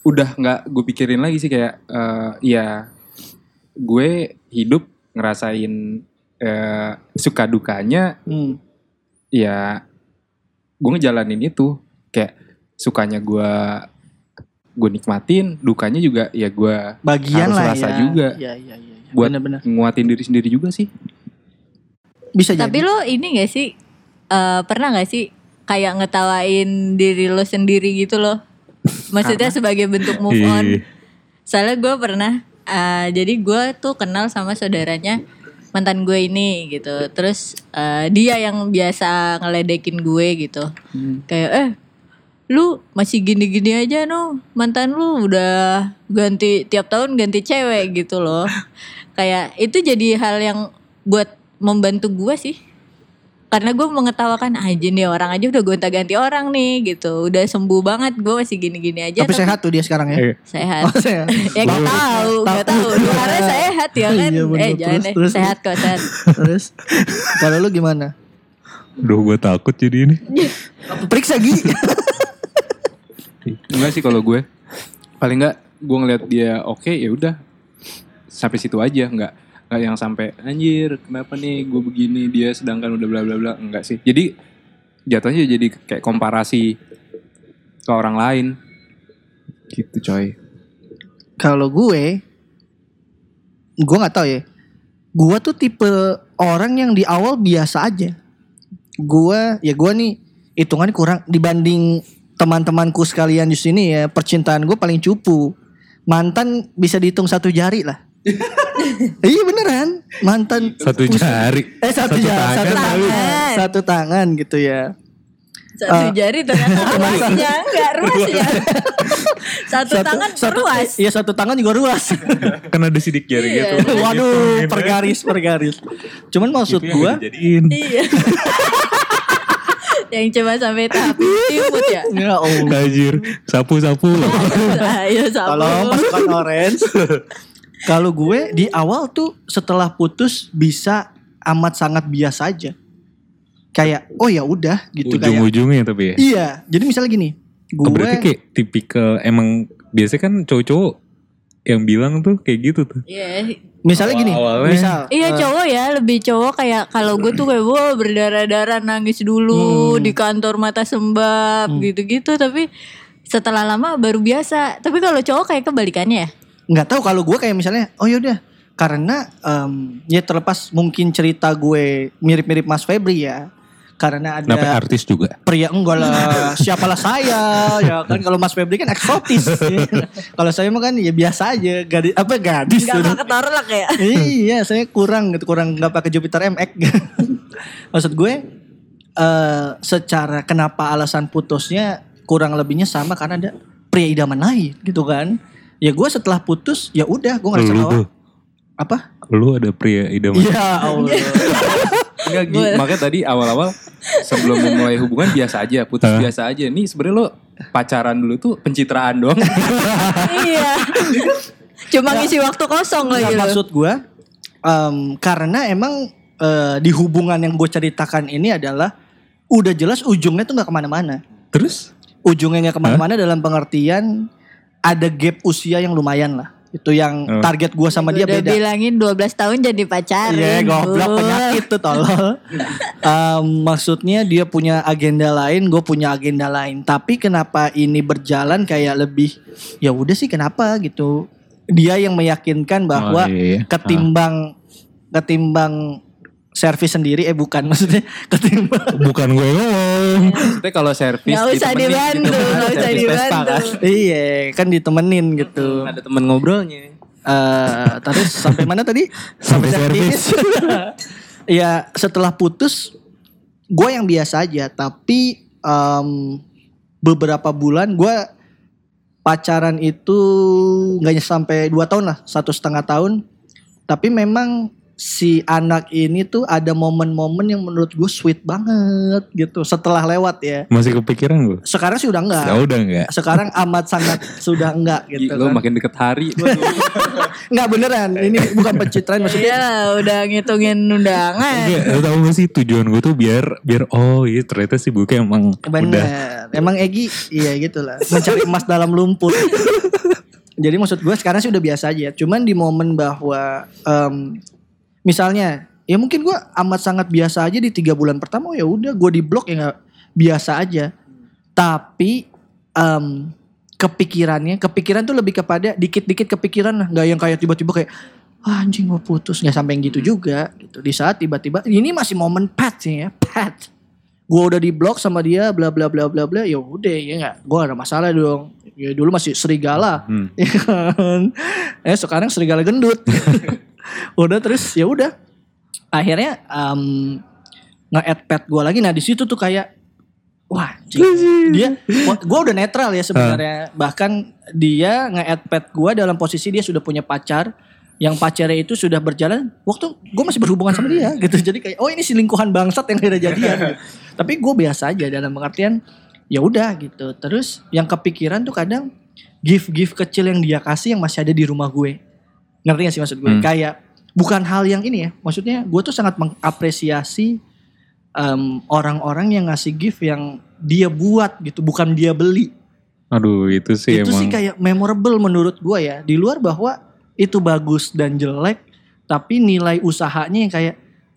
udah nggak gue pikirin lagi sih kayak eh, ya gue hidup ngerasain eh, suka dukanya Hmm. ya gue ngejalanin itu kayak sukanya gue gue nikmatin dukanya juga ya gue Bagian Harus lah rasa ya. juga. Iya iya iya. iya. Buat- Bener-bener. nguatin diri sendiri juga sih Bisa Tapi jadi. lo ini gak sih eh, pernah gak sih kayak ngetawain diri lo sendiri gitu loh? Maksudnya sebagai bentuk move on. Iya. Soalnya gue pernah, eh, jadi gue tuh kenal sama saudaranya mantan gue ini gitu. Terus eh, dia yang biasa ngeledekin gue gitu. Kayak eh lu masih gini-gini aja no mantan lu udah ganti tiap tahun ganti cewek gitu loh kayak itu jadi hal yang buat membantu gue sih karena gue mengetawakan aja nih orang aja udah gonta-ganti orang nih gitu. Udah sembuh banget gue masih gini-gini aja. Tapi sehat tuh dia sekarang ya. Eh, sehat. Oh, sehat. ya gak tahu gak tahu. karena sehat ya kan? Iya, bener. eh jangan Terus, deh. terus, sehat kok sehat Terus? Kalau lu gimana? Duh gue takut jadi ini. Periksa Gi. enggak sih kalau gue. Paling enggak gue ngeliat dia oke ya udah. Sampai situ aja enggak enggak yang sampai anjir kenapa nih gue begini dia sedangkan udah bla bla bla enggak sih jadi jatuhnya jadi kayak komparasi ke orang lain gitu coy Kalau gue, gue nggak tahu ya. Gue tuh tipe orang yang di awal biasa aja. Gue, ya gue nih hitungannya kurang dibanding teman-temanku sekalian di sini ya. Percintaan gue paling cupu. Mantan bisa dihitung satu jari lah. iya beneran, mantan Satu Buset. jari. Eh satu, Satu jari, satu tangan tangan, kali. satu tangan gitu ya. satu Ah. jari ternyata ruasnya enggak ruasnya satu, tangan satu, ruas Iya satu tangan juga ruas. Kan ada sidik jari Iya. gitu. Waduh, pergaris pergaris. Cuman maksud Itu yang gua, iya yang cuma sampai tahap imut ya ya Allah. Anjir, sapu-sapu loh. ayo sapu Tolong pasukan orange. Kalau gue di awal tuh setelah putus bisa amat sangat biasa aja. Kayak oh ya udah gitu kayak. Ujung-ujungnya tapi ya. Iya, jadi misalnya gini, gue Oh, berarti kayak tipikal emang biasanya kan cowok-cowok yang bilang tuh kayak gitu tuh. Iya, misalnya gini, Awal-awalnya. misal Iya eh, cowok ya lebih cowok kayak kalau gue tuh kayak wow berdarah-darah nangis dulu Hmm. di kantor mata sembab gitu-gitu tapi setelah lama baru biasa tapi kalau cowok kayak kebalikannya ya nggak tahu kalau gue kayak misalnya oh yaudah karena em, ya terlepas mungkin cerita gue mirip-mirip Mas Febri ya karena ada Kenapa artis juga? pria enggak lah siapalah saya ya kan kalau Mas Febri kan eksotis. Kalau saya mah kan ya biasa aja gadis apa gadis. Nggak nggak ketorlak ya iya saya kurang gitu kurang nggak pakai Jupiter MX maksud gue eh secara kenapa alasan putusnya kurang lebihnya sama karena ada pria idaman lain gitu kan ya gue setelah putus ya udah gue ngerasa Lu bahwa tuh, apa lu ada pria idaman. Iya Allah Enggak, Gi. makanya tadi awal-awal sebelum memulai hubungan biasa aja, putus Hah? biasa aja. Nih sebenarnya lo pacaran dulu tuh pencitraan doang. iya cuma ngisi waktu kosong Nah, lagi loh maksud gue em, karena emang eh, di hubungan yang gue ceritakan ini adalah udah jelas ujungnya tuh nggak ke mana-mana. Terus? Ujungnya nggak ke mana-mana dalam pengertian ada gap usia yang lumayan lah. Itu yang Oh. target gue sama dia udah beda. bilangin 12 tahun jadi pacaran Iya goblok Bu. penyakit tuh tolol. Em, maksudnya dia punya agenda lain, gue punya agenda lain. Tapi kenapa ini berjalan kayak lebih ya udah sih kenapa gitu. Dia yang meyakinkan bahwa Oh, iya, iya. ketimbang ketimbang servis sendiri eh bukan maksudnya ketimbang Bukan gue ngomong. Maksudnya kalau servis Nggak usah dibantu, gitu kan, nggak usah dibantu. kan. iya kan ditemenin gitu. Ada temen ngobrolnya. Eh terus sampai mana tadi? Sampai servis. ya setelah putus gue yang biasa aja tapi em, beberapa bulan gue pacaran itu nggak sampai dua tahun lah satu setengah tahun tapi memang si anak ini tuh ada momen-momen yang menurut gue sweet banget gitu setelah lewat ya Masih kepikiran gue? sekarang sih udah enggak Ya udah enggak. sekarang amat sangat sudah enggak Gi, gitu lo kan. makin deket hari. Enggak beneran ini bukan pencitraan maksudnya Iya udah ngitungin undangan Enggak, tau gak sih tujuan gue tuh biar biar oh iya ternyata si Buka emang Bener. udah Emang Egi iya gitulah. Mencari emas dalam lumpur. Jadi maksud gue sekarang sih udah biasa aja. Cuman di momen bahwa em, misalnya ya mungkin gue amat sangat biasa aja di tiga bulan pertama. oh Ya udah gue di blok ya nggak biasa aja. Tapi em, kepikirannya kepikiran tuh lebih kepada dikit-dikit kepikiran lah. Nggak yang kayak tiba-tiba kayak ah, anjing gue putus. Nggak sampai yang gitu juga gitu. Di saat tiba-tiba ini masih momen pat sih ya pat gue udah di blok sama dia bla bla bla bla bla ya udah ya nggak gue gak ada masalah dong. Ya dulu masih serigala. Hmm. ya kan? Eh sekarang serigala gendut udah terus ya udah. Akhirnya um, nge-add pet gue lagi. Nah di situ tuh kayak wah anjing. dia gue udah netral ya sebenarnya. Bahkan dia nge-add pet gue dalam posisi dia sudah punya pacar. Yang pacarnya itu sudah berjalan. Waktu gue masih berhubungan sama dia gitu. Jadi kayak oh ini selingkuhan bangsat yang udah jadian gitu. tapi gue biasa aja dalam pengertian ya udah gitu. Terus yang kepikiran tuh kadang gift gift kecil yang dia kasih yang masih ada di rumah gue. Ngerti gak sih maksud gue? Hmm. kayak bukan hal yang ini ya. Maksudnya gue tuh sangat mengapresiasi em, orang-orang yang ngasih gift yang dia buat gitu bukan dia beli. Aduh itu sih itu emang. sih kayak memorable menurut gue ya. Di luar bahwa itu bagus dan jelek tapi nilai usahanya yang kayak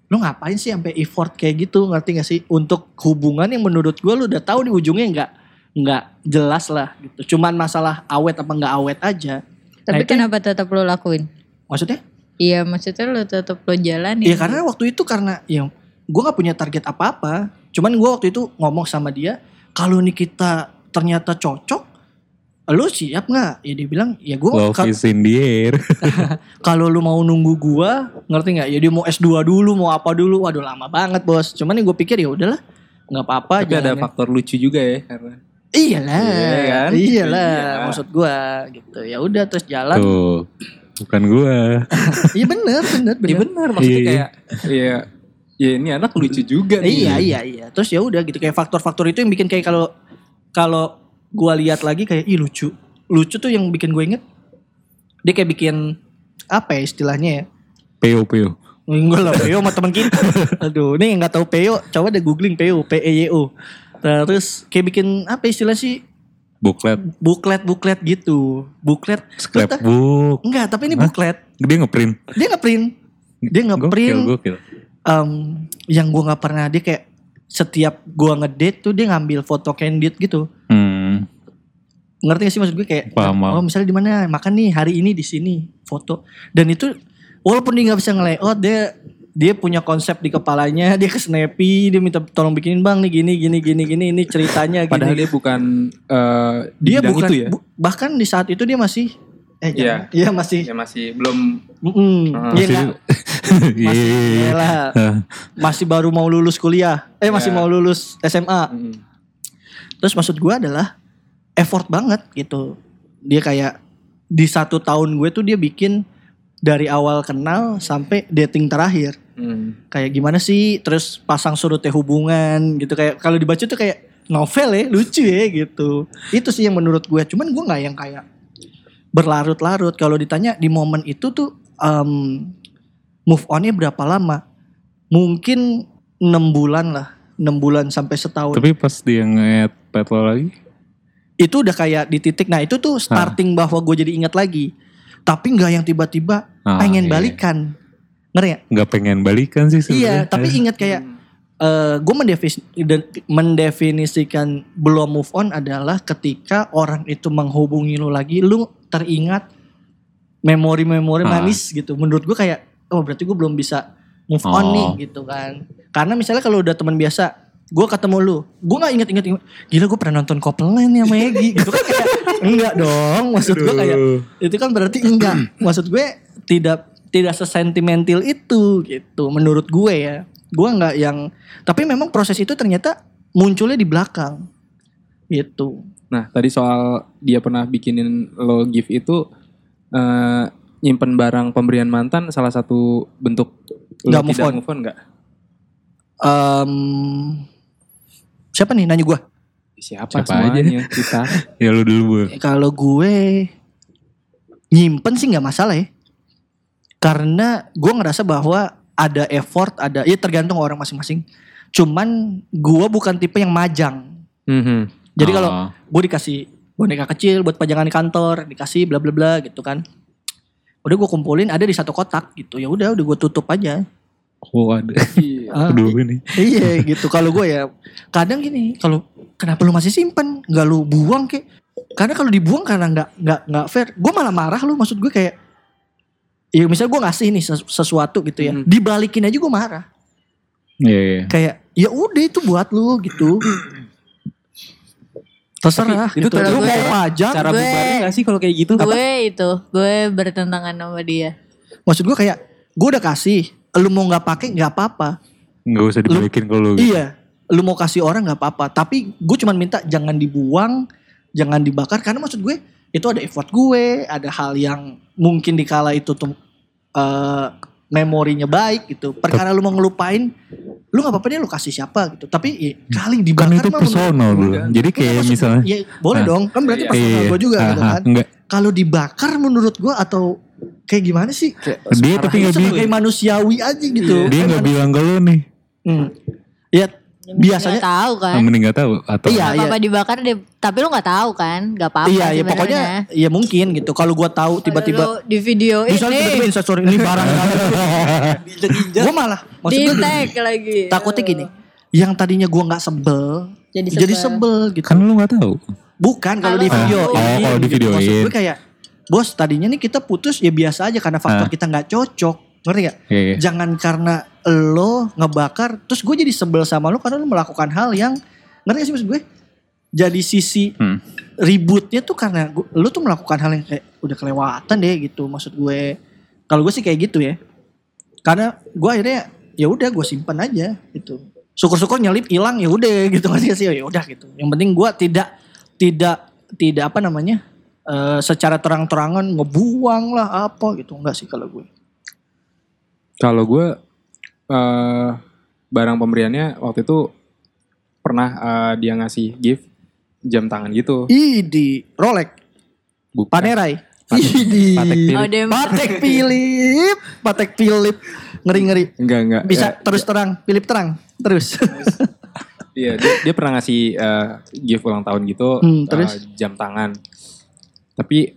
lu ngapain sih sampai effort kayak gitu? Ngerti gak sih? Untuk hubungan yang menurut gue lu udah tahu di ujungnya nggak nggak jelas lah gitu. Cuman masalah awet apa nggak awet aja. Tapi itu- kenapa tetap lo lakuin? maksudnya Iya maksudnya lo tetap lo jalanin. Iya karena waktu itu karena ya gue nggak punya target apa-apa. Cuman gue waktu itu ngomong sama dia, kalau nih kita ternyata cocok, lu siap nggak? Ya dia bilang, ya gue Love is in the air. kalau lu mau nunggu gue, ngerti nggak? Ya dia mau S2 dulu, mau apa dulu? Waduh lama banget bos. Cuman yang gue pikir ya udahlah, nggak apa-apa. Tapi ada faktor lucu juga ya karena Iyalah, Iya kan? iyalah. Iya. Maksud gue gitu. Ya udah terus jalan. Tuh. Bukan gua. Iya bener, bener, Iya bener. benar maksudnya Iya, iya. kayak ya ya ini anak lucu juga nih. Iya iya iya. Terus ya udah gitu kayak faktor-faktor itu yang bikin kayak kalau kalau gua lihat lagi kayak ih lucu. Lucu tuh yang bikin gue inget. Dia kayak bikin apa ya istilahnya ya? Peo peo. Enggak lah Peo sama teman kita. Aduh, ini yang nggak tahu Peo, coba deh googling Peo, P E Y O. Terus kayak bikin apa istilah sih? Buklet. Buklet-buklet gitu. Buklet. Scrapbook. Enggak, tapi ini Hah? buklet. Dia ngeprint. Dia nge-print. Dia nge-print Gokil, gokil. em, yang gua nggak pernah dia kayak setiap gua ngedate tuh dia ngambil foto candid gitu. Hmm. Ngerti gak sih maksud gue kayak Paham, paham. oh misalnya di mana makan nih hari ini di sini foto. Dan itu walaupun dia nggak bisa ngelayout dia dia punya konsep di kepalanya, dia ke Snappy, dia minta tolong bikinin Bang nih gini gini gini gini ini ceritanya gini. Padahal dia bukan eh, di dia bukan itu ya. bu- bahkan di saat itu dia masih eh Iya. jangan. iya masih Ya masih belum mm, iya Masih- nggak? masih Iya. iyalah. Ah. masih baru mau lulus kuliah. Eh masih Ya. mau lulus SMA. mm, Terus maksud gue adalah effort banget gitu. Dia kayak di satu tahun gue tuh dia bikin dari awal kenal sampai dating terakhir. Mm. Kayak gimana sih? Terus pasang surutnya hubungan gitu kayak kalau dibaca tuh kayak novel ya lucu ya gitu. Itu sih yang menurut gue. Cuman gue nggak yang kayak berlarut-larut. Kalau ditanya di momen itu tuh em, move onnya berapa lama? Mungkin enam bulan lah, enam bulan sampai setahun Tapi pas dia nge-add pet lo lagi. itu udah kayak di titik nah itu tuh starting bahwa gue jadi ingat lagi tapi nggak yang tiba-tiba Ah, pengen iya. balikan ngerti nggak? Nggak pengen balikan sih iya sebenarnya. tapi ingat kayak eh gue mendefinisikan belum move on adalah ketika orang itu menghubungi lu lagi lu teringat memori-memori Ah. manis gitu menurut gue kayak oh berarti gue belum bisa move on Oh. nih gitu kan karena misalnya kalau udah teman biasa gue ketemu lu gue nggak inget-inget inget, gila gue pernah nonton Copeland ya sama Egi gitu kan kayak enggak dong maksud gue kayak itu kan berarti enggak maksud gue tidak tidak sesentimental itu gitu menurut gue ya gue nggak yang tapi memang proses itu ternyata munculnya di belakang gitu Nah tadi soal dia pernah bikinin lo gift itu eh, nyimpen barang pemberian mantan salah satu bentuk lo Nggak move on. move on nggak? Em, siapa nih nanya gue Siapa, Siapa aja. semuanya kita. Ya lu dulu Bu. kalau gue nyimpen sih nggak masalah ya karena gue ngerasa bahwa ada effort ada ya tergantung orang masing-masing. Cuman gue bukan tipe yang majang. Mhm. jadi kalau Ah. gue dikasih boneka kecil buat pajangan di kantor dikasih bla bla bla gitu kan. Udah gue kumpulin ada di satu kotak gitu. Ya udah udah gue tutup aja. Oh ada. Ah, Aduh ini. iya gitu. Kalau gue ya kadang gini kalau kenapa lu masih simpen? Nggak lu buang kek. Karena kalau dibuang karena nggak nggak nggak fair gue malah marah lu. Maksud gue kayak ya misalnya gue ngasih nih ses- sesuatu gitu ya Hmm. dibalikin aja gue marah Iya, iya. kayak ya udah itu buat lu gitu terserah Tapi itu gitu. terlalu lu mau gue- pajang Cara Gue- gak sih kalau kayak gitu? gue itu gue bertentangan sama dia maksud gue kayak gue udah kasih lu mau nggak pakai nggak apa-apa Nggak usah dibalikin kalau gitu. iya lu mau kasih orang nggak apa-apa tapi gue cuman minta jangan dibuang jangan dibakar karena maksud gue itu ada effort gue ada hal yang mungkin dikala itu tuh eh, memorinya baik gitu perkara lu mau ngelupain lu nggak apa-apa deh lu kasih siapa gitu tapi ya, kali Kan dibakar itu mah menurut- personal dulu. Enggak. Jadi Enggak, kayak maksud- misalnya. ya boleh Ah. dong kan berarti Iya. personal gue juga gitu ah, kan Enggak. kalau dibakar menurut gue atau kayak gimana sih kayak Dia tapi itu nggak bilang. manusiawi aja gitu Dia nggak bilang ke lu nih. Hmm. ya biasanya Nggak tahu kan Mending nggak tahu atau Iya, Nggak apa-apa dibakar deh tapi lu nggak tahu kan nggak apa-apa iya ya sebenarnya. pokoknya ya mungkin gitu kalau gua tahu tiba-tiba di video misalnya tiba-tiba ini instastory ini barang gue malah maksud di gue tag lagi takutnya gini yang tadinya gua nggak sebel Jadi jadi sebel. sebel gitu kan lu nggak tahu. bukan kalau di video. Oh, kalau di gitu. videoin. maksud gue kayak bos tadinya nih kita putus ya biasa aja karena faktor Ah. kita nggak cocok ngerti gak? Iya, iya. jangan karena lo ngebakar terus gue jadi sebel sama lo karena lo melakukan hal yang ngerti gak sih maksud gue? Jadi sisi Hmm. ributnya tuh karena gua- lo tuh melakukan hal yang kayak udah kelewatan deh gitu maksud gue. Kalau gue sih kayak gitu ya. Karena gue akhirnya ya udah gue simpan aja gitu. Syukur-syukur nyelip hilang ya udah gitu ngerti gak sih? Ya udah gitu. Yang penting gue tidak tidak tidak apa namanya eh, secara terang-terangan ngebuang lah apa gitu. Enggak sih kalau gue Kalau gue eh barang pemberiannya waktu itu pernah eh, dia ngasih gift jam tangan gitu. Ih di Rolex Bukan. Panerai Patek- Ih, Patek Philip. Oh, Patek Philip Patek Philip ngeri-ngeri Enggak enggak. bisa Ya, terus terang Philip terang terus Iya, dia, dia pernah ngasih eh, gift ulang tahun gitu, Hmm, terus? jam tangan. Tapi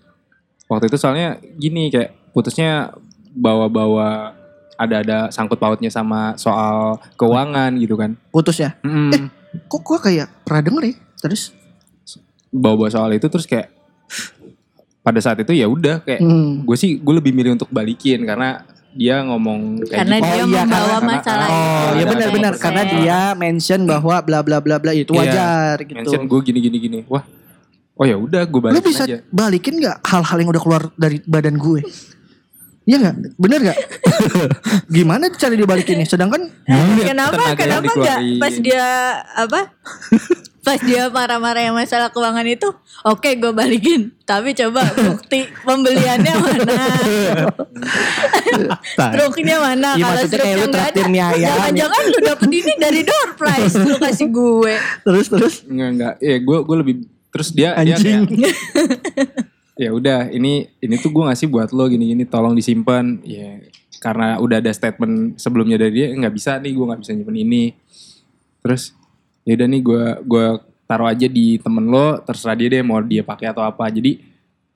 waktu itu soalnya gini kayak putusnya bawa-bawa ada-ada sangkut pautnya sama soal keuangan gitu kan. putus ya Mm-mm. kok gue kayak pernah denger ya terus Bawa-bawa soal itu terus kayak pada saat itu ya udah kayak hmm. gue sih gue lebih milih untuk balikin karena dia ngomong kayak karena gitu. dia Oh, iya, membawa karena- masalah karena- oh ada- ya ada benar-benar karena dia mention bahwa bla bla bla bla itu Iya, wajar gitu mention gue gini gini gini. Wah, oh ya udah gue lu balikin bisa aja. balikin nggak hal-hal yang udah keluar dari badan gue Iya nggak? Bener nggak? Gimana cara dibalikinnya? Sedangkan kenapa yang kenapa dikeluarin. pas dia apa pas dia marah-marah yang masalah keuangan itu oke gue balikin tapi coba bukti pembeliannya mana struknya mana Iya, kalau lu struknya nggak ayam. jangan-jangan lu dapet ini dari door prize lu kasih gue terus terus Enggak enggak. Ya gue gue lebih terus dia dia anjing. kayak ya udah ini ini tuh gue ngasih buat lo gini gini tolong disimpan. Ya karena udah ada statement sebelumnya dari dia nggak bisa nih gue nggak bisa nyimpen ini. Terus ya udah nih gue gue taruh aja di temen lo terserah dia deh mau dia pakai atau apa. Jadi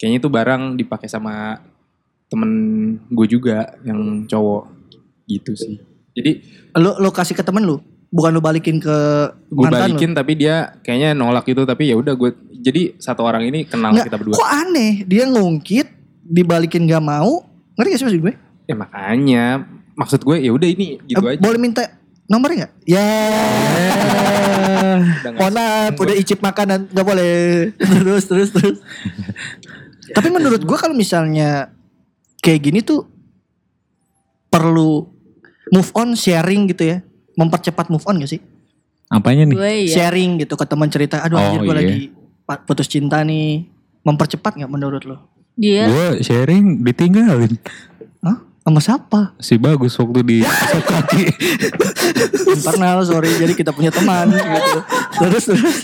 kayaknya itu barang dipakai sama temen gue juga yang cowok. Gitu sih. Jadi lu lu kasih ke temen lu, bukan lu balikin ke gue balikin tapi dia kayaknya nolak gitu tapi ya udah gue jadi satu orang ini kenal Nggak, kita berdua Kok aneh? Dia ngungkit, dibalikin gak mau. Ngerti gak sih maksud gue? ya makanya maksud gue ya udah ini gitu Eh, aja Boleh minta nomornya? Ya. Nggak Mohon maaf, udah icip makanan gak boleh. terus terus terus. Tapi menurut gue kalau misalnya kayak gini tuh perlu move on sharing gitu ya. Mempercepat move on gak sih? Apanya nih? gue ya Sharing gitu ke teman cerita. Aduh Oh, anjir gue iya. lagi putus cinta nih. Mempercepat gak menurut lo? dia Gue sharing ditinggalin. Sama siapa? Si bagus waktu di pusat kaki. internal sorry. Jadi kita punya teman gitu. Terus terus.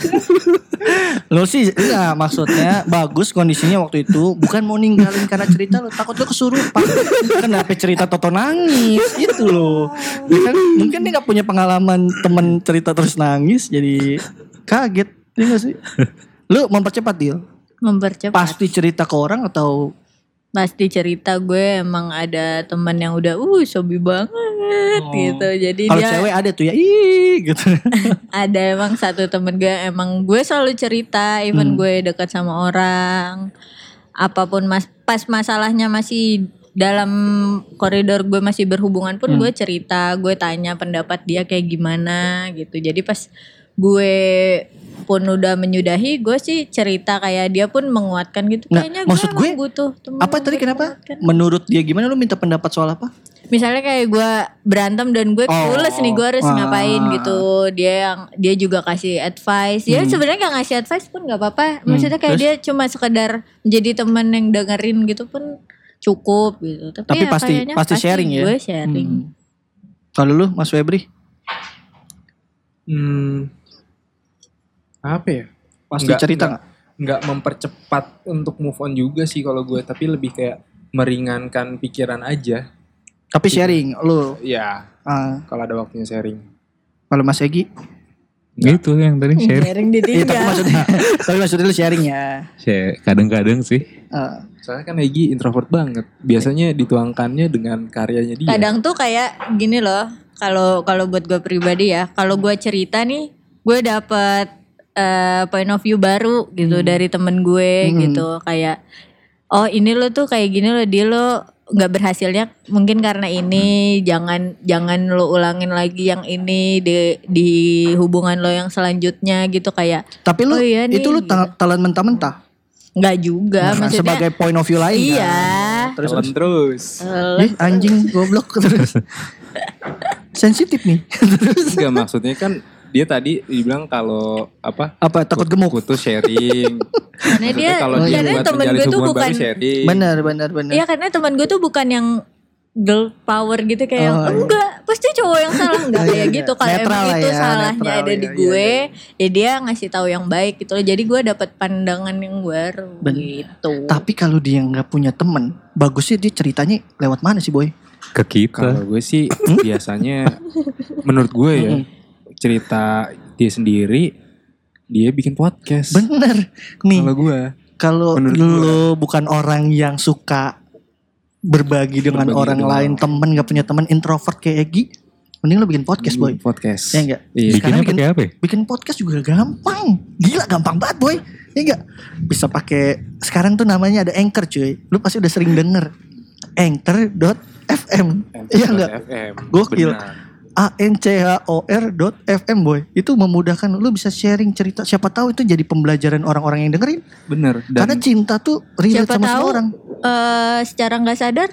Lo sih enggak maksudnya bagus kondisinya waktu itu bukan mau ninggalin karena cerita lo. Takut lo kesurupan. Kenapa cerita Toto nangis gitu loh Dia kan, mungkin dia nggak punya pengalaman temen cerita terus nangis jadi kaget. Ya gak sih? Lo mempercepat deal mempercepat. Pasti cerita ke orang atau pasti cerita gue emang ada teman yang udah uh sobi banget Oh. gitu jadi Kalau dia cewek ada tuh ya, ih gitu. ada emang satu temen gue emang gue selalu cerita even Hmm. gue dekat sama orang apa pun mas pas masalahnya masih dalam koridor gue masih berhubungan pun Hmm. gue cerita gue tanya pendapat dia kayak gimana gitu jadi pas gue pun udah menyudahi gue sih cerita kayak dia pun menguatkan gitu Nah, kayaknya maksud gue, gue, butuh temen Apa tadi kenapa? menguatkan. Menurut dia gimana lu minta pendapat soal apa? misalnya kayak gue berantem dan gue Oh. clueless nih gue harus Ah. ngapain gitu dia yang dia juga kasih advice dia Hmm. sebenarnya gak ngasih advice pun nggak apa-apa maksudnya kayak terus? dia cuma sekedar menjadi teman yang dengerin gitu pun cukup gitu tapi, Tapi ya pasti- kayaknya pasti sharing ya? gue sharing Hmm. Kalau lu Mas Febri Hmm, apa ya? pasti Nggak- cerita nggak- nggak? Mempercepat untuk move on juga sih kalau gue tapi lebih kayak meringankan pikiran aja. Tapi sharing lu. ya Ah, kalau ada waktunya sharing. Kalau Mas Egi, Gitu yang tadi share. sharing iya tapi ditinggal maksudnya, tapi maksudnya lu sharing ya. Kadang-kadang sih. Ah, soalnya kan Egi introvert banget. Biasanya dituangkannya dengan karyanya dia. Kadang tuh kayak gini loh kalau kalau buat gue pribadi ya. Kalau gue cerita nih gue dapet eh, point of view baru gitu dari temen gue Hmm. gitu kayak oh ini lo tuh kayak gini lo dia lo nggak berhasilnya mungkin karena ini jangan jangan lo ulangin lagi yang ini di di hubungan lo yang selanjutnya gitu kayak tapi lu Oh iya nih, itu lu gitu. telan mentah-mentah. nggak juga Nah, maksudnya sebagai point of view lain Iya. kan. Terus, Telan terus. terus eh, Ih, anjing goblok terus. Sensitif nih. terus enggak maksudnya kan dia tadi dibilang kalau apa apa takut gemuk? putus sharing karena dia kalau Oh, dia iya. karena buat temen gue tuh hubungan bukan baru sharing Benar, benar, benar. Iya karena teman gue tuh bukan yang girl power gitu kayak Oh, iya. enggak pasti cowok yang salah enggak Oh, iya, kayak iya. gitu kalau emang itu ya, salahnya netral, ada iya, di iya, gue ya dia ngasih tahu yang baik gitu loh jadi gue dapat pandangan yang baru Ben- gitu Tapi kalau dia nggak punya temen, bagusnya dia ceritanya lewat mana sih boy? Ke kita. Kalau gue sih biasanya menurut gue ya cerita dia sendiri dia bikin podcast. Bener nih. Kalau gue Kalau lu bukan orang yang suka berbagi dengan Berbagi orang dengan lain, orang. temen nggak punya temen introvert kayak Egi, mending lu bikin podcast boy. podcast. Ya enggak? Iya. Bikinnya bikin- pakai apa ya? Bikin podcast juga gampang. Gila gampang banget boy. Ya enggak? Bisa pakai sekarang tuh namanya ada Anchor cuy. Lu pasti udah sering denger. Anchor.fm. Iya enggak? Gokil. Benar. A N C H O R dot FM boy. Itu memudahkan lu bisa sharing cerita. Siapa tahu itu jadi pembelajaran orang-orang yang dengerin. Bener. Dan Karena cinta tuh relate siapa sama semua tahu orang. eh, secara nggak sadar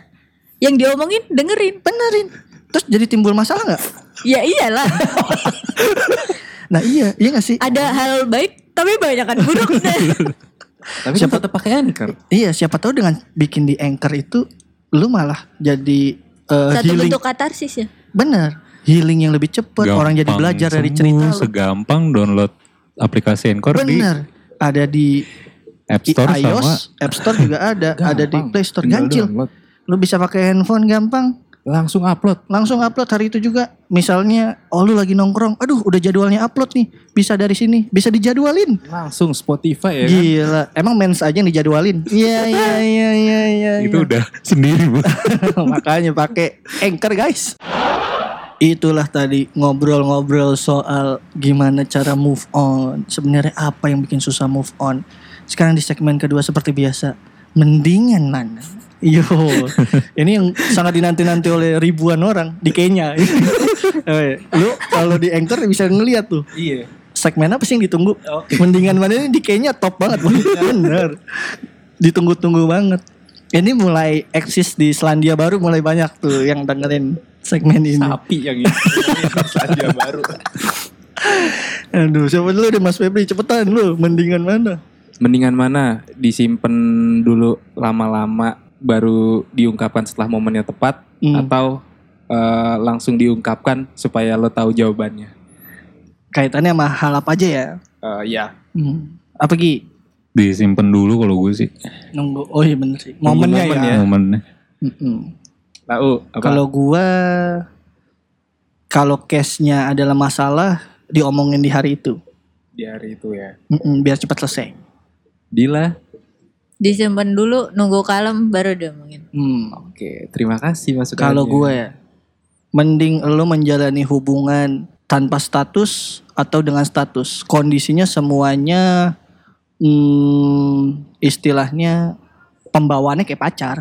yang diomongin dengerin Benerin. Terus jadi timbul masalah nggak? ya iyalah Nah iya, iya gak sih? ada hal baik tapi banyak kan buruk tapi siapa tetap pakai anchor. Iya, siapa tahu dengan bikin di Anchor itu lu malah jadi uh, satu healing. bentuk katarsis ya Bener, healing yang lebih cepet. orang jadi belajar dari cerita. Segampang download aplikasi Anchor di Bener, ada di App Store sama iOS, App Store juga ada, ada di. Play Store ganjil. Lu bisa pakai handphone gampang, Langsung upload. langsung upload hari itu juga. Misalnya, oh lu lagi nongkrong, aduh udah jadwalnya upload nih, bisa dari sini, bisa dijadwalin. Langsung Spotify ya kan. Gila, emang mens aja yang dijadwalin. Iya iya iya iya iya. itu udah sendiri bu. Makanya pakai Anchor guys. Itulah tadi ngobrol-ngobrol soal gimana cara move on. Sebenarnya apa yang bikin susah move on. Sekarang di segmen kedua seperti biasa. Mendingan mana? Yo, ini yang sangat dinanti-nanti oleh ribuan orang di Kenya. Eh, Lu kalau di Anchor bisa ngeliat tuh Iya. segmen apa sih yang ditunggu? Mendingan mana ini di Kenya top banget, Bang. bener. Ditunggu-tunggu banget. Ini mulai eksis di Selandia Baru mulai banyak tuh yang dengerin segmen ini. Sapi yang ini. Saja baru. Aduh, siapa dulu deh Mas Febri cepetan lu, mendingan mana? Mendingan mana disimpan dulu lama-lama baru diungkapkan setelah momennya tepat Hmm. atau eh, langsung diungkapkan supaya lo tahu jawabannya. Kaitannya sama hal apa aja ya? Eh, ya. Hmm. Apa Gi? Disimpan dulu kalau gue sih. Nunggu. Oh iya bener sih. Momennya momen ya. ya. Momennya. Mm-mm. Tahu apa? Kalau gua kalau case-nya adalah masalah diomongin di hari itu. di hari itu ya. Mm-mm, biar cepat selesai. Dila Disimpan dulu, nunggu kalem baru diomongin. Hmm. Oke, terima kasih masukannya. Kalau gue ya, mending lo menjalani hubungan tanpa status atau dengan status. Kondisinya semuanya hmm, istilahnya pembawaannya kayak pacar.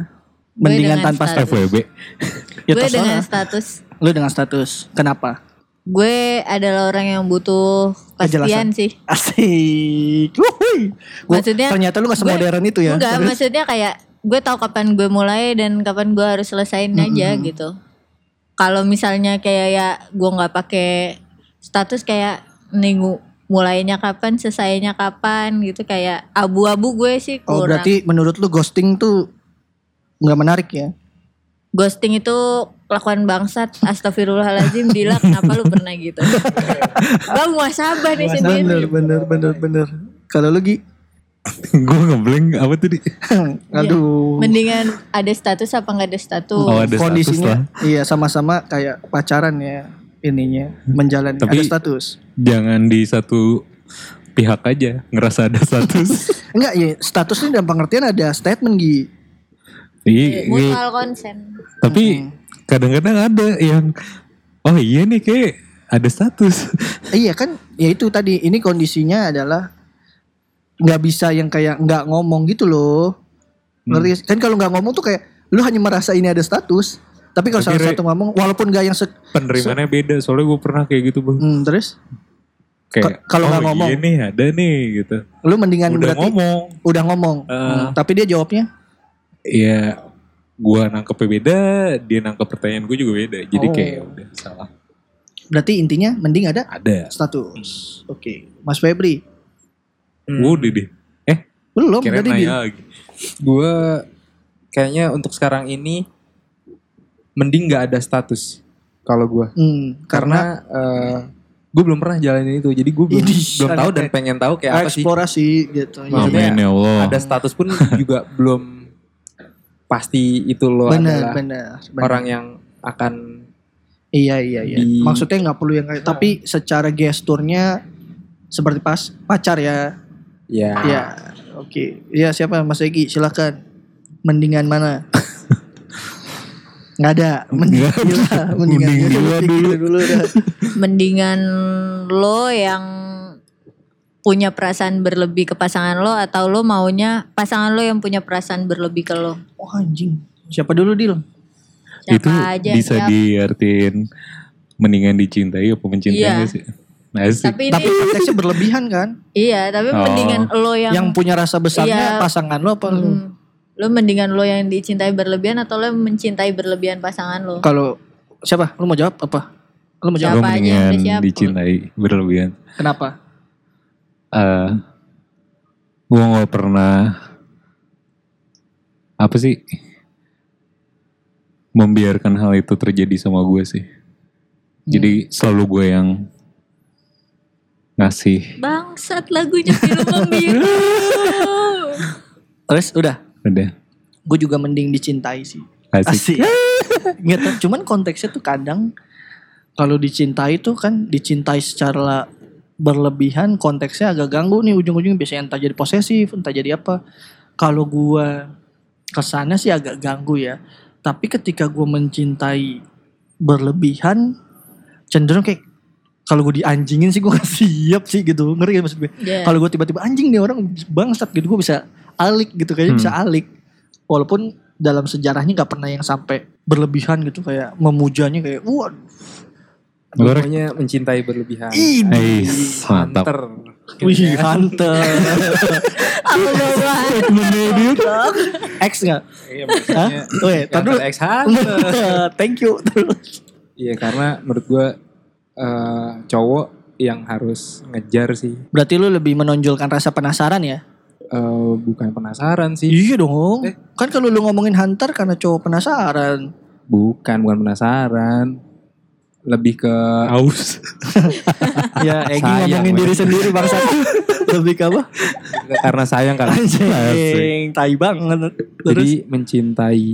Gue Mendingan tanpa status. FWB. Ya gue dengan status. Lu dengan status. Kenapa? Gue adalah orang yang butuh kepastian sih. Asik. Wuhui. Gua- Maksudnya, ternyata lu gak semodern itu ya. Enggak, Terus? maksudnya kayak gue tahu kapan gue mulai dan kapan gue harus selesain aja gitu. Kalau misalnya kayak ya gue nggak pakai status kayak nunggu mulainya kapan, selesainya kapan gitu kayak abu-abu gue sih Oh kurang. berarti menurut lu ghosting tuh nggak menarik ya? Ghosting itu kelakuan bangsat. Astagfirullahaladzim, Dila kenapa lu pernah gitu? gue muasabah nih sendiri. Bener bener bener bener. Kalau lu Gi? gue ngeblank apa tadi? Aduh. Mendingan ada status apa nggak ada status? Oh, ada status Kondisinya lah. iya sama-sama kayak pacaran ya ininya menjalani Tapi- ada status. Jangan di satu pihak aja ngerasa ada status. Enggak ya status ini dalam pengertian ada statement Gi. Iya, iya. Mutual consent. Tapi kadang-kadang ada yang oh iya nih kayak ada status. Iya kan ya itu tadi ini kondisinya adalah nggak bisa yang kayak nggak ngomong gitu loh. Ngerti? Kan kalau nggak ngomong tuh kayak lu hanya merasa ini ada status. Tapi kalau salah satu ngomong walaupun gak yang se Penerimaannya beda soalnya gue pernah kayak gitu bang. Hmm, terus Kayak kalau oh, nggak ngomong. iya nih ada nih gitu. lu mendingan Udah berarti ngomong. udah ngomong. Eh. Hmm, tapi dia jawabnya Iya gue nangkepnya beda, dia nangkep pertanyaan gue juga beda. Jadi Oh. kayak udah salah. berarti intinya mending ada Ada. status. Oke, Mas Febri Hmm. Udah deh. Eh belum nanya dia. lagi. Gue kayaknya untuk sekarang ini mending nggak ada status kalau gue. Hmm, karena, Karena gue belum pernah jalanin itu, jadi gue belum, belum tahu dan pengen tahu kayak apa sih. eksplorasi gitu. Maksudnya Amin ya Allah. Ada status pun juga belum pasti itu lo benar, adalah benar, benar. orang yang akan Iya iya iya. di- Maksudnya nggak perlu yang kayak tapi secara gesturnya seperti pas pacar ya. ya Ya. Oke. Ya siapa Mas Egi silakan. Mendingan mana? Nggak ada. Gila, mendingan Mending gila, gila pikir dulu. dulu dah. Mendingan lo yang punya perasaan berlebih ke pasangan lo atau lo maunya pasangan lo yang punya perasaan berlebih ke lo? Oh anjing. Siapa dulu Dil? Siapa itu aja bisa siap. diartiin mendingan dicintai apa mencintai Iya. sih? Asik. Tapi ini Tapi konteksnya berlebihan kan? iya, tapi Oh. mendingan lo yang, Yang punya rasa besarnya Iya. pasangan lo apa? Hmm. lo mendingan lo yang dicintai berlebihan atau lo yang mencintai berlebihan pasangan lo? Kalau siapa? Lu mau jawab apa? Lu mau jawab? Yang mendingan siap? dicintai berlebihan. Kenapa? eh gue nggak pernah apa sih membiarkan hal itu terjadi sama gue sih. Jadi selalu gue yang ngasih. Bangsat lagunya film biru. Terus udah. Udah Gue juga mending dicintai sih. asik. Asik. Nggak tahu, cuman konteksnya tuh kadang kalau dicintai tuh kan dicintai secara berlebihan konteksnya agak ganggu nih ujung-ujungnya biasanya entah jadi posesif, entah jadi apa. Kalau gua ke sana sih agak ganggu ya. Tapi ketika gua mencintai berlebihan cenderung kayak kalau gue dianjingin sih gue gak siap sih gitu ngerti gak maksud gue Iya. kalau gue tiba-tiba anjing nih orang bangsat gitu gue bisa alik gitu kayaknya Hmm. bisa alik walaupun dalam sejarahnya nggak pernah yang sampai berlebihan gitu kayak memujanya kayak waduh Rek? pokoknya mencintai berlebihan. ini mantap. Hunter. wih hunter Apa bawa? X nggak Iya maksudnya. Dulu. Hunter X Hunter. thank you terus Iya karena menurut gue eh, cowok yang harus ngejar sih. berarti lu lebih menonjolkan rasa penasaran ya Eh, bukan penasaran sih. iya dong Eh. kan kalau lu ngomongin hunter karena cowok penasaran Bukan, bukan penasaran. Lebih ke Aus. ya Egi Sayang, ngomongin diri sendiri bangsa lebih ke apa karena sayang kan. anjing tai banget terus Jadi mencintai.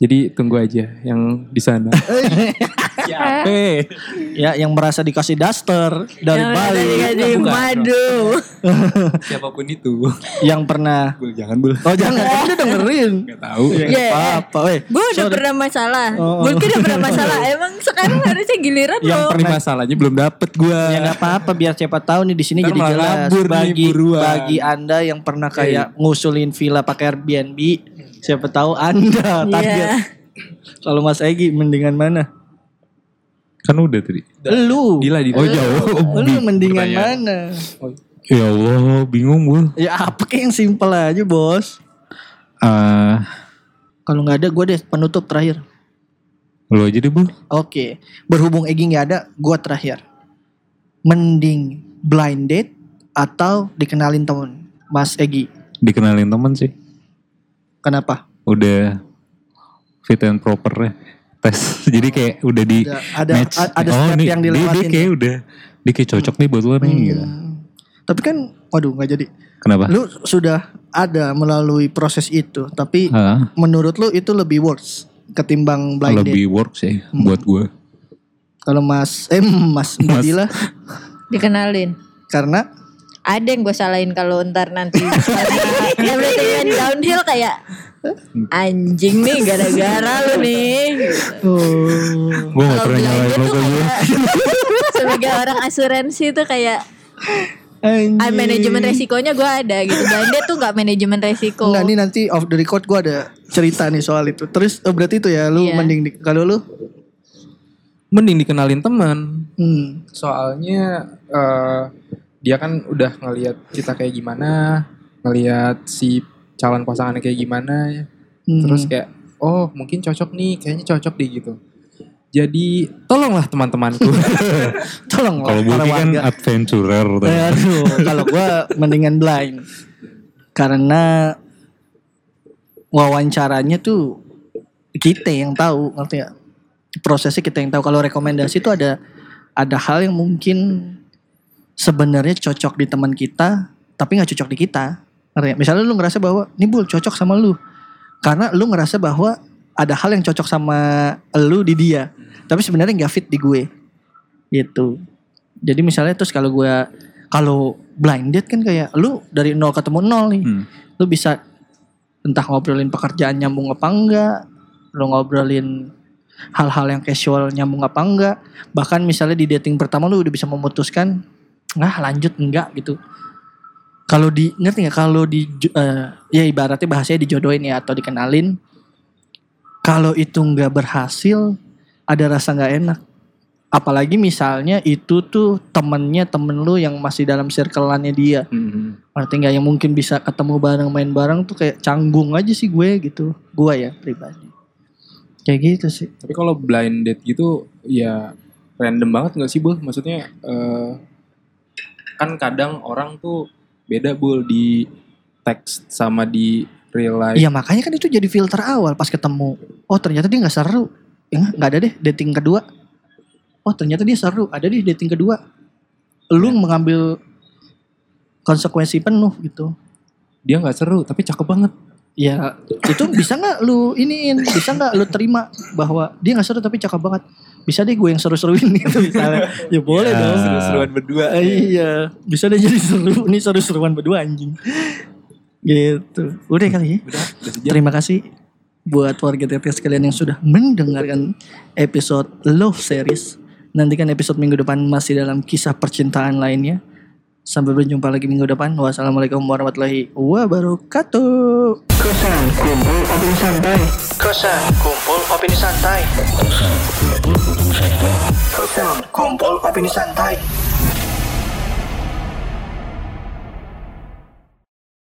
Jadi tunggu aja yang di sana. Eh, Ya yang merasa dikasih daster dari Yang Bali. Bukan. madu. siapa pun itu. Yang pernah Bul, jangan bul. Oh jangan, kan dia dengerin. Gak tahu. Ya, nggak Yeah. apa-apa, weh. Gue udah Sorry. pernah masalah. Oh. Mungkin udah pernah masalah. Emang sekarang harusnya giliran Yang lo. pernah- Ini masalahnya belum dapet gue. Ya nggak apa-apa biar siapa tahu nih di sini jadi jelas bagi buruan. bagi anda yang pernah kayak ngusulin villa pakai Airbnb, siapa tahu anda Iya. target. Kalau Mas Egi mendingan mana? Kan udah tadi. Lu. Dila di Oh jauh. Lu mendingan Pertanyaan. mana? Ya Allah, bingung bul. Ya apa kayak yang simple aja bos. Ah, Kalau nggak ada gue deh penutup terakhir. lo aja deh bul. Oke, berhubung Egi nggak ada, gue terakhir. Mending blind date atau dikenalin temen, Mas Egi. Dikenalin temen sih. Kenapa? Udah fit and proper ya. Tes. Jadi kayak udah di Ada ada match. a- ada oh, step nih, yang dia, dia dilewatin. kayak udah. Dia kayak cocok nih buat lo nih. gitu. Hmm. Tapi kan, waduh nggak jadi. Kenapa? Lu sudah ada melalui proses itu, tapi Ah, menurut lu itu lebih worse ketimbang blind date. lebih work sih Hmm. buat gue. Kalau Mas, eh Mas Mas. Dila, Dikenalin. karena Ada yang gue salahin kalau ntar nanti karena everything went downhill kayak anjing nih gara-gara lu nih. oh, Gue gak pernah nyalain date lo sebagai orang asuransi tuh kayak ah, manajemen resikonya gue ada gitu. Blind date tuh gak manajemen resiko. Enggak nih nanti off the record gue ada cerita nih soal itu. Terus oh, berarti itu ya lu Iya. mending di- kalau lu Mending dikenalin teman. hmm, Soalnya eh, dia kan udah ngelihat kita kayak gimana, ngelihat si calon pasangannya kayak gimana, hmm. terus kayak oh mungkin cocok nih, kayaknya cocok deh gitu. Jadi tolonglah teman-temanku. tolong lah Kalau Bulky kan warga. adventurer. Eh, aduh, kalau gue mendingan blind karena wawancaranya tuh kita yang tahu ngerti ya prosesnya kita yang tahu kalau rekomendasi itu ada ada hal yang mungkin sebenarnya cocok di teman kita tapi nggak cocok di kita. Ya? misalnya lu ngerasa bahwa ini bul cocok sama lu. Karena lu ngerasa bahwa ada hal yang cocok sama lu di dia tapi sebenarnya nggak fit di gue. Gitu. Jadi misalnya terus kalau gue kalau blind date kan kayak lu dari nol ketemu nol nih. Hmm. lu bisa entah ngobrolin pekerjaan nyambung apa enggak lu ngobrolin hal-hal yang casual nyambung apa enggak. Bahkan misalnya di dating pertama lu udah bisa memutuskan nah lanjut enggak gitu kalau di ngerti nggak kalau di eh, ya ibaratnya bahasanya dijodohin ya atau dikenalin kalau itu nggak berhasil ada rasa nggak enak apalagi misalnya itu tuh temennya temen lu yang masih dalam circle-annya dia Hmm. Ngerti nggak yang mungkin bisa ketemu bareng main bareng tuh kayak canggung aja sih gue gitu. Gue ya pribadi. Kayak gitu sih. Tapi kalau blind date gitu ya random banget nggak sih bul? Maksudnya eh, kan kadang orang tuh beda bul di teks sama di real life. Iya makanya kan itu jadi filter awal pas ketemu. Oh ternyata dia nggak seru. Ya nggak ada deh dating kedua. Oh ternyata dia seru. Ada deh dating kedua. Lu mengambil konsekuensi penuh gitu. Dia nggak seru tapi cakep banget. Ya itu bisa nggak lu iniin, bisa nggak lu terima bahwa dia nggak seru tapi cakep banget. Bisa deh gue yang seru-seruin gitu misalnya. Ya boleh Ya. dong. Seru-seruan berdua. Eh, iya, bisa deh jadi seru. Ini seru-seruan berdua anjing. Gitu. Udah kali ya. Udah, udah sejam. Terima kasih buat warga TPS sekalian yang sudah mendengarkan episode Love Series. Nantikan episode minggu depan masih dalam kisah percintaan lainnya. Sampai berjumpa lagi minggu depan. Wassalamualaikum warahmatullahi wabarakatuh. Kosan kumpul opini santai. Kosan kumpul opini santai. Kosan kumpul opini santai.